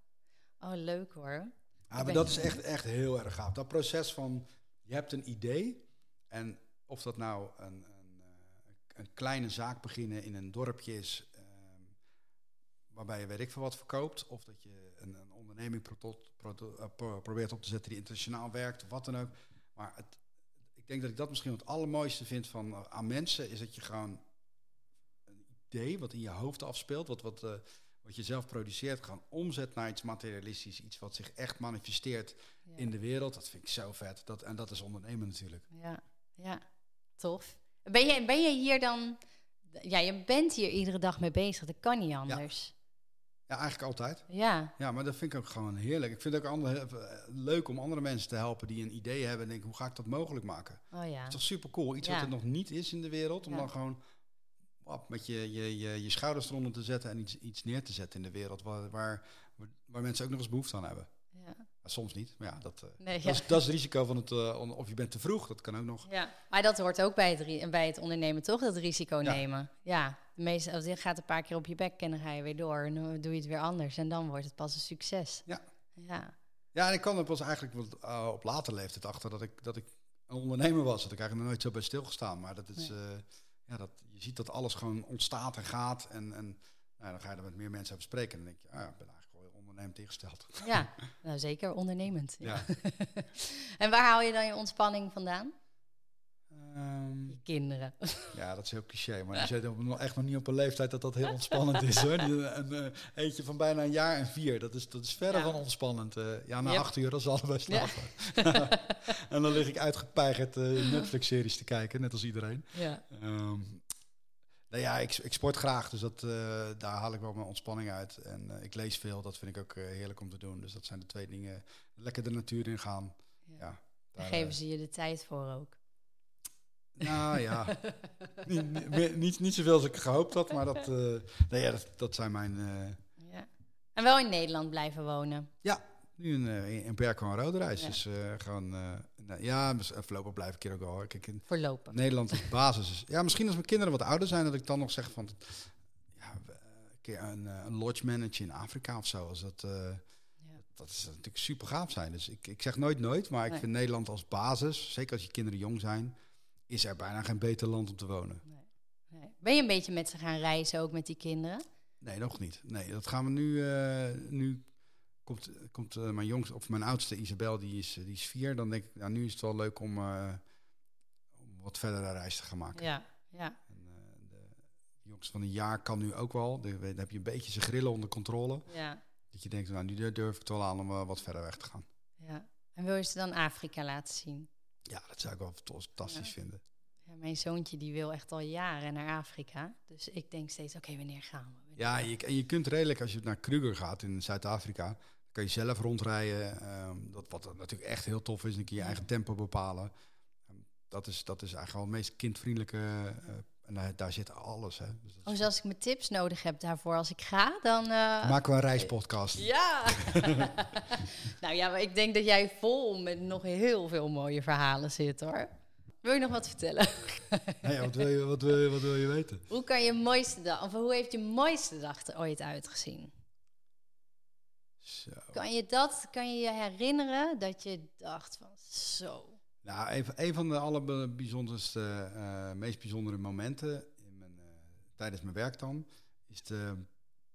Oh, leuk hoor. Ja, Ik maar dat is echt, echt heel erg gaaf. Dat proces van, je hebt een idee en of dat nou een, een, een kleine zaak beginnen in een dorpje is, waarbij je weet ik veel wat verkoopt, of dat je een, een onderneming pro- pro- eh, pro- probeert op te zetten die internationaal werkt, of wat dan ook. Maar het, ik denk dat ik dat misschien het allermooiste vind van, eh, aan mensen, is dat je gewoon een idee wat in je hoofd afspeelt, wat, wat, eh, wat je zelf produceert, gewoon omzet naar iets materialistisch, iets wat zich echt manifesteert Ja. in de wereld. Dat vind ik zo vet. Dat, en dat is ondernemen natuurlijk. Ja, ja. Tof. Ben je, ben je hier dan... Ja, je bent hier iedere dag mee bezig. Dat kan niet anders. Ja, eigenlijk altijd. Ja, Ja, maar dat vind ik ook gewoon heerlijk. Ik vind het ook andere, eh, leuk om andere mensen te helpen die een idee hebben en denken, hoe ga ik dat mogelijk maken? oh ja. Het is toch super cool. Iets Ja. wat er nog niet is in de wereld, om Ja. dan gewoon wap, met je, je, je, je schouders eronder te zetten en iets, iets neer te zetten in de wereld waar, waar, waar mensen ook nog eens behoefte aan hebben. Soms niet, maar ja, dat, eh, ja. dat, is, dat is het risico van het, eh, of je bent te vroeg, dat kan ook nog. Ja, maar dat hoort ook bij het, bij het ondernemen, toch? Dat risico Ja. nemen. Ja, de meeste, als je gaat een paar keer op je bek en dan ga je weer door en dan doe je het weer anders. En dan wordt het pas een succes. Ja. Ja, Ja, en ik kwam er pas eigenlijk wat, eh, op later leeftijd achter dat ik, dat ik een ondernemer was. Dat ik eigenlijk nog nooit zo bij stilgestaan. Maar dat is, Nee. ja, dat, je ziet dat alles gewoon ontstaat en gaat. En, en nou, dan ga je er met meer mensen over spreken. En dan denk je, ah, ja, ik ben ingesteld. ja. nou zeker ondernemend. Ja. en waar haal je dan je ontspanning vandaan? Ehm, Je kinderen. ja, dat is heel cliché. Maar zitten nog echt nog niet op een leeftijd dat dat heel ontspannend is. Hoor. Die, Een eh, eentje van bijna een jaar en vier. Dat is, dat is verre Ja. van ontspannend. eh. ja, na Yep. acht uur als ze allebei slapen. en dan lig ik uitgepeigerd eh, Netflix-series te kijken, net als iedereen. Ja. Ehm nou ja, ik, ik sport graag, dus dat, eh, daar haal ik wel mijn ontspanning uit. En eh, ik lees veel, dat vind ik ook eh, heerlijk om te doen. Dus dat zijn de twee dingen. Lekker de natuur in gaan. Ja. Ja, Daar geven ze je de tijd voor ook. Nou ja, niet, niet, meer- niet, niet zoveel als ik gehoopt had, maar dat, nee, ja, dat, dat zijn mijn... Ja. En wel in Nederland blijven wonen. nu een, eh, in Berkel en Roderijs. Ja. Dus gewoon... nou, ja, voorlopig blijf ik hier ook wel. hoor. Kijk, in Voorlopig. Nederland is basis. is- Ja, misschien als mijn kinderen wat ouder zijn, dat ik dan nog zeg van... Ja, een keer een, eh, een lodge manager in Afrika of zo. Als dat, eh, Ja. dat is natuurlijk super gaaf zijn. Dus ik, ik zeg nooit nooit, maar ik vind Nederland als basis, zeker als je kinderen jong zijn, is er bijna geen beter land om te wonen. Nee. Ben je een beetje met ze gaan reizen ook met die kinderen? Nee, nog niet. Nee, dat gaan we nu. eh, nu komt, komt eh, mijn jongste, of mijn oudste Isabel, die is, die is vier. Dan denk ik, nou, nu is het wel leuk om, eh, om wat verdere reis te gaan maken. Ja, ja. En, eh, de, jongste van een jaar kan nu ook wel. Dan heb je een beetje zijn grillen onder controle. ja, Dat je denkt, nou, nu durf ik het wel aan om eh, wat verder weg te gaan. ja. En wil je ze dan Afrika laten zien? Ja, dat zou ik wel fantastisch Ja. vinden. Ja, mijn zoontje die wil echt al jaren naar Afrika. Dus ik denk steeds, oké, wanneer gaan we? Ja, je, en je kunt redelijk, als je naar Kruger gaat in Zuid-Afrika, kan je zelf rondrijden. ehm, dat, wat natuurlijk echt heel tof is, dan kun je je eigen tempo bepalen. Ehm, dat, is, dat is eigenlijk wel het meest kindvriendelijke. eh, en daar, daar zit alles. Hè. Dus Oh, dus als ik mijn tips nodig heb daarvoor als ik ga, dan... eh, Maken we een reispodcast. Ja! nou ja, maar ik denk dat jij vol met nog heel veel mooie verhalen zit, hoor. Wil je nog wat vertellen? Nou ja, wat, wil je, wat, wil je, wat wil je weten? hoe kan je mooiste dag, of hoe heeft je mooiste dag er ooit uitgezien? Zo. Kan je dat, kan je je herinneren dat je dacht van zo? Nou, een, van- een van de allerbijzonderste, eh meest bijzondere momenten in mijn, eh, tijdens mijn werk dan, is de,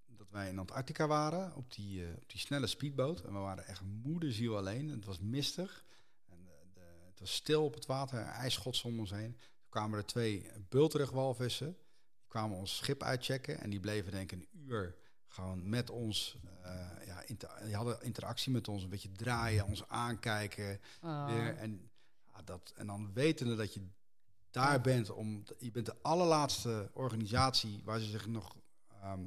dat wij in Antarctica waren op die, eh, op die snelle speedboot. En we waren echt moederziel alleen. Het was mistig. Het was stil op het water, ijsschots om ons heen. Toen kwamen er twee bulterugwalvissen. Die kwamen ons schip uitchecken en die bleven denk ik een uur gewoon met ons, eh, ja, inter- die hadden interactie met ons, een beetje draaien, ons aankijken Oh. weer. En, ja, dat, en dan wetende dat je daar bent, om, je bent de allerlaatste organisatie waar ze zich nog, ehm,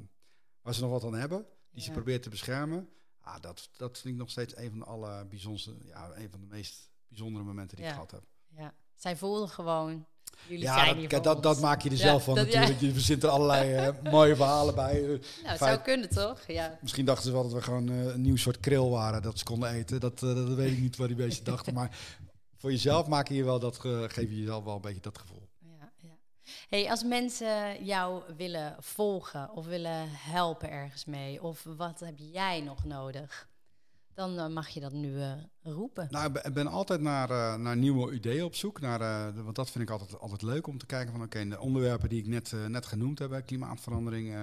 waar ze nog wat aan hebben, die ze probeert te beschermen. Ah, dat, dat vind ik nog steeds een van de allerbijzondere, ja, een van de meest bijzondere momenten die ik gehad heb. Ja, zij voelden gewoon, jullie Ja, zijn dat, dat, dat maak je er zelf van natuurlijk. Je verzint er allerlei eh, mooie verhalen bij. Eh, Nou, het feit- zou kunnen toch? Ja. Misschien dachten ze wel dat we gewoon eh, een nieuw soort kril waren dat ze konden eten. Dat, dat weet ik niet wat die beesten dachten. Maar voor jezelf maak je wel dat, ge- geef je jezelf wel een beetje dat gevoel. Ja, ja. Hey, als mensen jou willen volgen of willen helpen ergens mee, of wat heb jij nog nodig? Dan eh, mag je dat nu eh, roepen. Nou, ik ben- altijd naar, eh, naar nieuwe ideeën op zoek. Naar, want dat vind ik altijd, altijd leuk om te kijken van oké, de onderwerpen die ik net, net genoemd heb, klimaatverandering,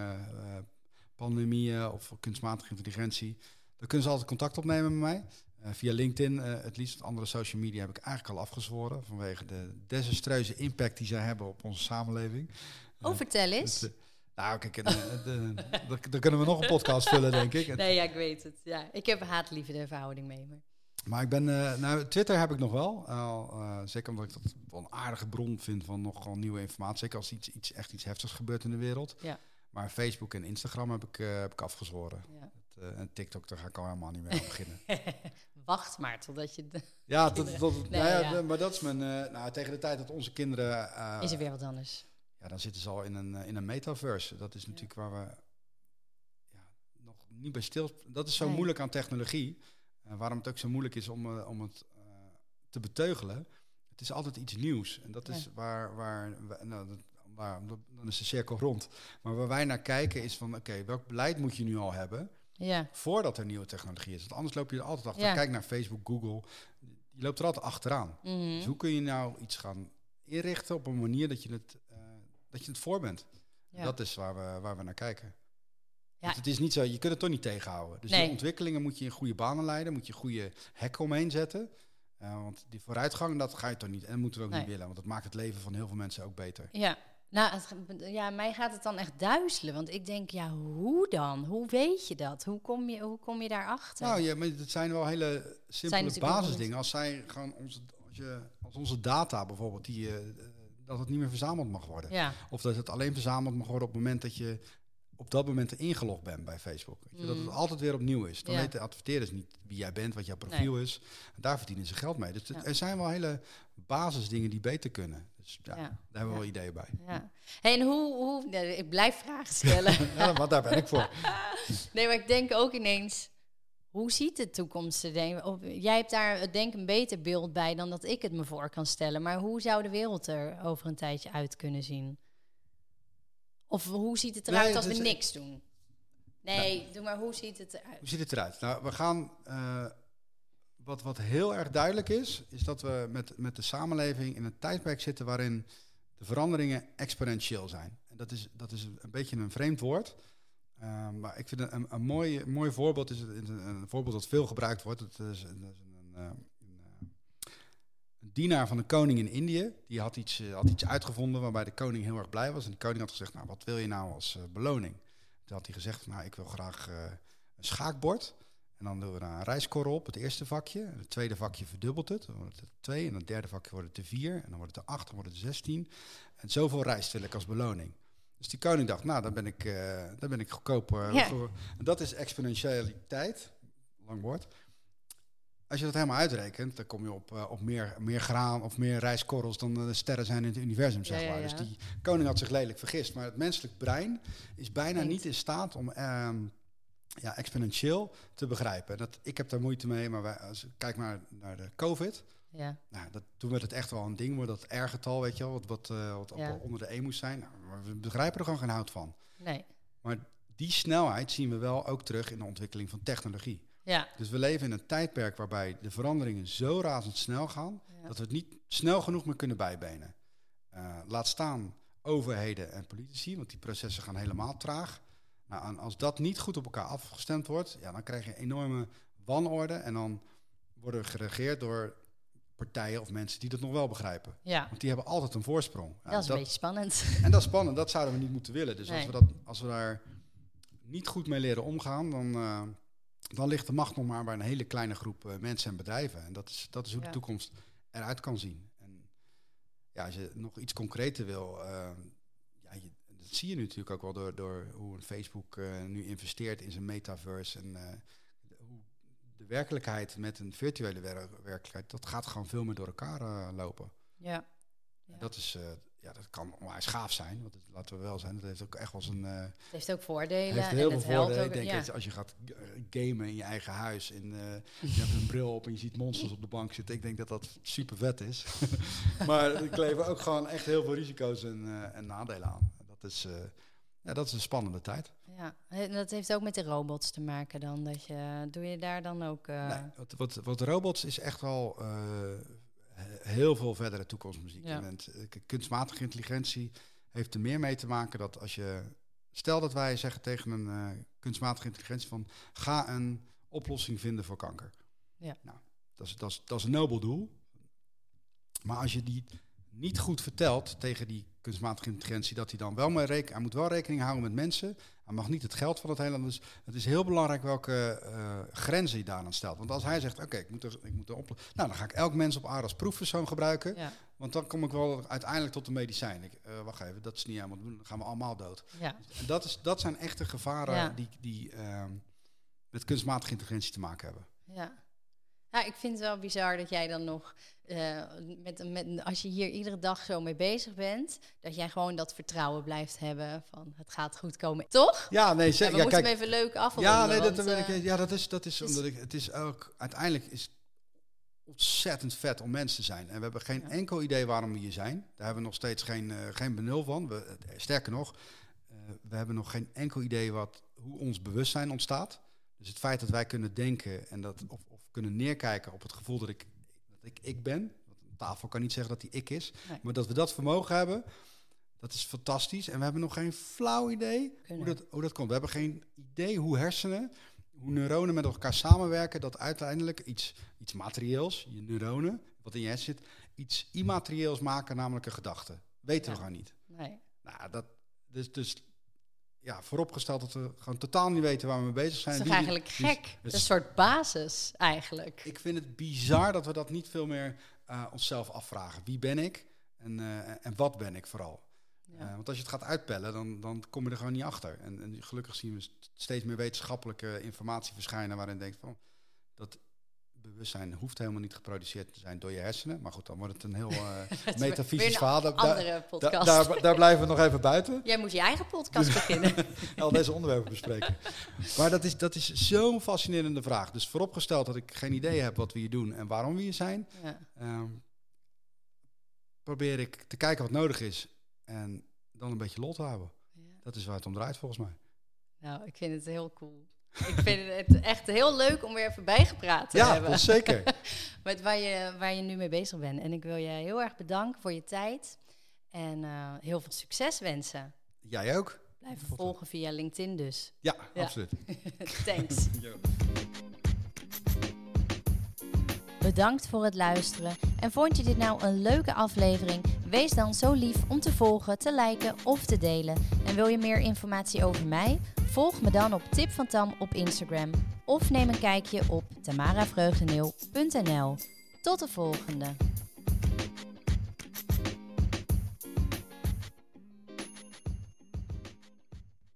pandemieën of kunstmatige intelligentie. Dan kunnen ze altijd contact opnemen met mij. Via LinkedIn, het liefst. Andere social media heb ik eigenlijk al afgezworen vanwege de desastreuze impact die zij hebben op onze samenleving. Oh, vertel eens. Dus, nou, kijk, eh, dan kunnen we nog een podcast vullen, denk ik. Nee, ja, ik weet het. Ja, ik heb haat-liefde verhouding mee. Maar... Maar ik ben, eh, nou, Twitter heb ik nog wel. Eh, zeker omdat ik dat wel een aardige bron vind van nogal nieuwe informatie. Zeker als iets, iets, echt iets heftigs gebeurt in de wereld. Ja. Maar Facebook en Instagram heb ik, heb ik afgezworen. Ja. Het, en TikTok, daar ga ik al helemaal niet meer aan beginnen. Wacht maar totdat je... de- ja, tot, tot, Nee, nou ja, maar dat is mijn... nou, tegen de tijd dat onze kinderen... Is er weer wat anders? Ja, dan zitten ze al in een, eh, in een metaverse. Dat is natuurlijk waar we ja, nog niet bij stil... Dat is zo Nee. moeilijk aan technologie. Eh, waarom het ook zo moeilijk is om, eh, om het te beteugelen. Het is altijd iets nieuws. En dat is waar... waar we- nou, dat, waar, dan is de cirkel rond. Maar waar wij naar kijken is van... Oké, welk beleid moet je nu al hebben... Ja, voordat er nieuwe technologie is? Want anders loop je er altijd achter. Ja. Kijk naar Facebook, Google. Je loopt er altijd achteraan. Mhm. Dus hoe kun je nou iets gaan inrichten op een manier dat je het, dat je het voor bent? ja. Dat is waar we, waar we naar kijken. Ja. Want het is niet zo, je kunt het toch niet tegenhouden. Dus Nee. die ontwikkelingen moet je in goede banen leiden, moet je goede hekken omheen zetten. Eh, want die vooruitgang, dat ga je toch niet. En dat moeten we ook Nee. niet willen, want dat maakt het leven van heel veel mensen ook beter. Ja. Nou, het, ja, mij gaat het dan echt duizelen. Want ik denk, ja, hoe dan? Hoe weet je dat? Hoe kom je, hoe kom je daarachter? Nou ja, maar het zijn wel hele simpele basisdingen. Als zij gewoon onze, als je, als onze data bijvoorbeeld, die, eh, dat het niet meer verzameld mag worden. ja, Of dat het alleen verzameld mag worden op het moment dat je op dat moment ingelogd bent bij Facebook. Weet je, Dat het Mm. altijd weer opnieuw is. Dan Ja. weten adverteerders niet wie jij bent, wat jouw profiel is. En daar verdienen ze geld mee. Dus Ja. er zijn wel hele basisdingen die beter kunnen. Dus ja, daar hebben we wel ideeën bij. ja. Hey, en hoe, hoe nee, ik blijf vragen stellen. Maar daar ben ik voor. nee, maar ik denk ook ineens, hoe ziet de toekomst er? Jij hebt daar eh, denk ik een beter beeld bij dan dat ik het me voor kan stellen. Maar hoe zou de wereld er over een tijdje uit kunnen zien? Of hoe ziet het eruit Nee, als we is- niks doen? Nee, doe maar hoe ziet het eruit? Hoe ziet het eruit? Nou, we gaan. eh, wat, wat heel erg duidelijk is, is dat we met, met de samenleving in een tijdperk zitten waarin de veranderingen exponentieel zijn. En dat is, dat is een beetje een vreemd woord. Eh, maar ik vind een, een, mooi, mooi voorbeeld is een, een voorbeeld dat veel gebruikt wordt. Het is, een, eh, een, eh, dienaar van de koning in Indië. Die had iets, eh, had iets uitgevonden waarbij de koning heel erg blij was. En de koning had gezegd, nou wat wil je nou als eh, beloning? Toen had hij gezegd, nou ik wil graag een schaakbord. En dan doen we daar een rijskorrel op, het eerste vakje. En het tweede vakje verdubbelt het. Dan wordt het twee. En het derde vakje wordt het er vier. En dan wordt het er acht, dan wordt het er zestien. En zoveel rijst wil ik als beloning. Dus die koning dacht, nou, dan ben ik, eh dan ben ik goedkoop. eh, Ja. En dat is exponentialiteit. Lang woord. Als je dat helemaal uitrekent, dan kom je op, eh, op meer, meer graan of meer rijstkorrels dan de sterren zijn in het universum, zeg ja, maar. ja. Dus die koning had zich lelijk vergist. Maar het menselijk brein is bijna niet in staat om ehm, ja, exponentieel te begrijpen. Dat, ik heb daar moeite mee, maar wij, als, kijk maar naar de COVID. Ja, Nou, dat, toen werd het echt wel een ding, wordt dat R-getal, weet je wel, wat, wat, eh, wat Ja. onder de 1 moest zijn. Nou, maar we begrijpen er gewoon geen hout van. nee. Maar die snelheid zien we wel ook terug in de ontwikkeling van technologie. Ja, Dus we leven in een tijdperk waarbij de veranderingen zo razendsnel gaan ja. dat we het niet snel genoeg meer kunnen bijbenen. Eh, laat staan overheden en politici, want die processen gaan helemaal traag. Nou, en als dat niet goed op elkaar afgestemd wordt, ja, dan krijg je enorme wanorde en dan worden we geregeerd door partijen of mensen die dat nog wel begrijpen. ja. Want die hebben altijd een voorsprong. Ja, dat is een beetje spannend. en dat is spannend, dat zouden we niet moeten willen. Dus als, we dat, als we daar niet goed mee leren omgaan, dan, eh, dan ligt de macht nog maar bij een hele kleine groep eh, mensen en bedrijven. En dat is, dat is hoe Ja. de toekomst eruit kan zien. En ja, als je nog iets concreter wil, eh, ja, je, dat zie je nu natuurlijk ook wel door, door hoe Facebook nu investeert in zijn metaverse. En de werkelijkheid met een virtuele wer- werkelijkheid, dat gaat gewoon veel meer door elkaar eh, lopen. Ja. Ja. Dat, is, eh, ja, dat kan onwijs gaaf zijn. Want het, laten we wel zijn, dat heeft ook echt wel zijn. eh Het heeft ook voordelen. heeft heel het veel helpt voordelen. ook. Ik denk ja. dat als je gaat gamen in je eigen huis en je hebt een bril op en je ziet monsters op de bank zitten, ik denk dat dat super vet is. maar er kleven ook gewoon echt heel veel risico's en, en nadelen aan. Dat is, ja, dat is een spannende tijd. Ja, en dat heeft ook met de robots te maken dan. Dat je, doe je daar dan ook... eh, Nee, wat, wat, wat robots is echt al eh, he- heel veel verdere toekomstmuziek. Ja. Eh, kunstmatige intelligentie heeft er meer mee te maken dat als je... Stel dat wij zeggen tegen een kunstmatige intelligentie van... ga een oplossing vinden voor kanker. Ja. Nou, dat is, dat, is, dat is een nobel doel. Maar als je die niet goed vertelt tegen die kunstmatige intelligentie... dat hij dan wel maar reken, hij moet wel rekening houden met mensen... Hij mag niet het geld van het hele. Dus het is heel belangrijk welke eh, grenzen je daaraan stelt. Want als hij zegt, oké, ik moet er, ik moet er op. Nou, dan ga ik elk mens op aarde als proefpersoon gebruiken. ja, Want dan kom ik wel uiteindelijk tot een medicijn. Ik, eh, wacht even, dat is niet helemaal. Dan gaan we allemaal dood. ja, En dat, is, dat zijn echte gevaren Ja. die, die ehm, met kunstmatige intelligentie te maken hebben. ja. Ja, ik vind het wel bizar dat jij dan nog, eh, met, met, als je hier iedere dag zo mee bezig bent, dat jij gewoon dat vertrouwen blijft hebben van het gaat goed komen. Toch? Ja, nee, Ja, zeker. we Ja, moeten kijk, hem even leuk afronden. Ja, nee, dat, want, dat, eh, ja, dat is, dat is omdat ik, het is ook, uiteindelijk is ontzettend vet om mens te zijn. En we hebben geen Ja. enkel idee waarom we hier zijn. Daar hebben we nog steeds geen, eh, geen benul van. We, sterker nog, we hebben nog geen enkel idee wat, hoe ons bewustzijn ontstaat. Dus het feit dat wij kunnen denken en dat, of kunnen neerkijken op het gevoel dat ik, dat ik ik ben. Want een tafel kan niet zeggen dat die ik is. Nee. Maar dat we dat vermogen hebben, dat is fantastisch. En we hebben nog geen flauw idee hoe dat, hoe dat komt. We hebben geen idee hoe hersenen, hoe neuronen met elkaar samenwerken, dat uiteindelijk iets, iets materieels, je neuronen, wat in je hersen zit, iets immaterieels maken, namelijk een gedachte. Weten we Ja. gewoon niet. nee. Nou, dat, dus, dus ja, vooropgesteld dat we gewoon totaal niet weten waar we mee bezig Dat zijn. is toch Wie- eigenlijk gek? het Een is- soort basis eigenlijk. Ik vind het bizar dat we dat niet veel meer eh, onszelf afvragen. Wie ben ik en, eh, en wat ben ik vooral? Ja. Eh, want als je het gaat uitpellen, dan, dan kom je er gewoon niet achter. En, en gelukkig zien we st- steeds meer wetenschappelijke informatie verschijnen waarin je denkt van dat bewustzijn hoeft helemaal niet geproduceerd te zijn door je hersenen. Maar goed, dan wordt het een heel weer- metafysisch verhaal. Andere podcast. daar, daar blijven we nog even buiten. Jij moet je eigen podcast beginnen. Al deze onderwerpen bespreken. Maar dat is, dat is zo'n fascinerende vraag. Dus vooropgesteld dat ik geen idee heb wat we hier doen en waarom we hier zijn, Ja. ehm, probeer ik te kijken wat nodig is en dan een beetje lol te houden. Ja. Dat is waar het om draait volgens mij. Nou, ik vind het heel cool. Ik vind het echt heel leuk om weer even bijgepraat te ja, hebben. Ja, zeker. Met waar je, waar je nu mee bezig bent. En ik wil je heel erg bedanken voor je tijd. En uh, heel veel succes wensen. Jij ook. Blijf volgen via LinkedIn dus. Ja, ja. absoluut. Thanks. Bedankt voor het luisteren. En vond je dit nou een leuke aflevering? Wees dan zo lief om te volgen, te liken of te delen. En wil je meer informatie over mij? Volg me dan op Tip van Tam op Instagram. Of neem een kijkje op tamaravreugdeneel.nl. Tot de volgende!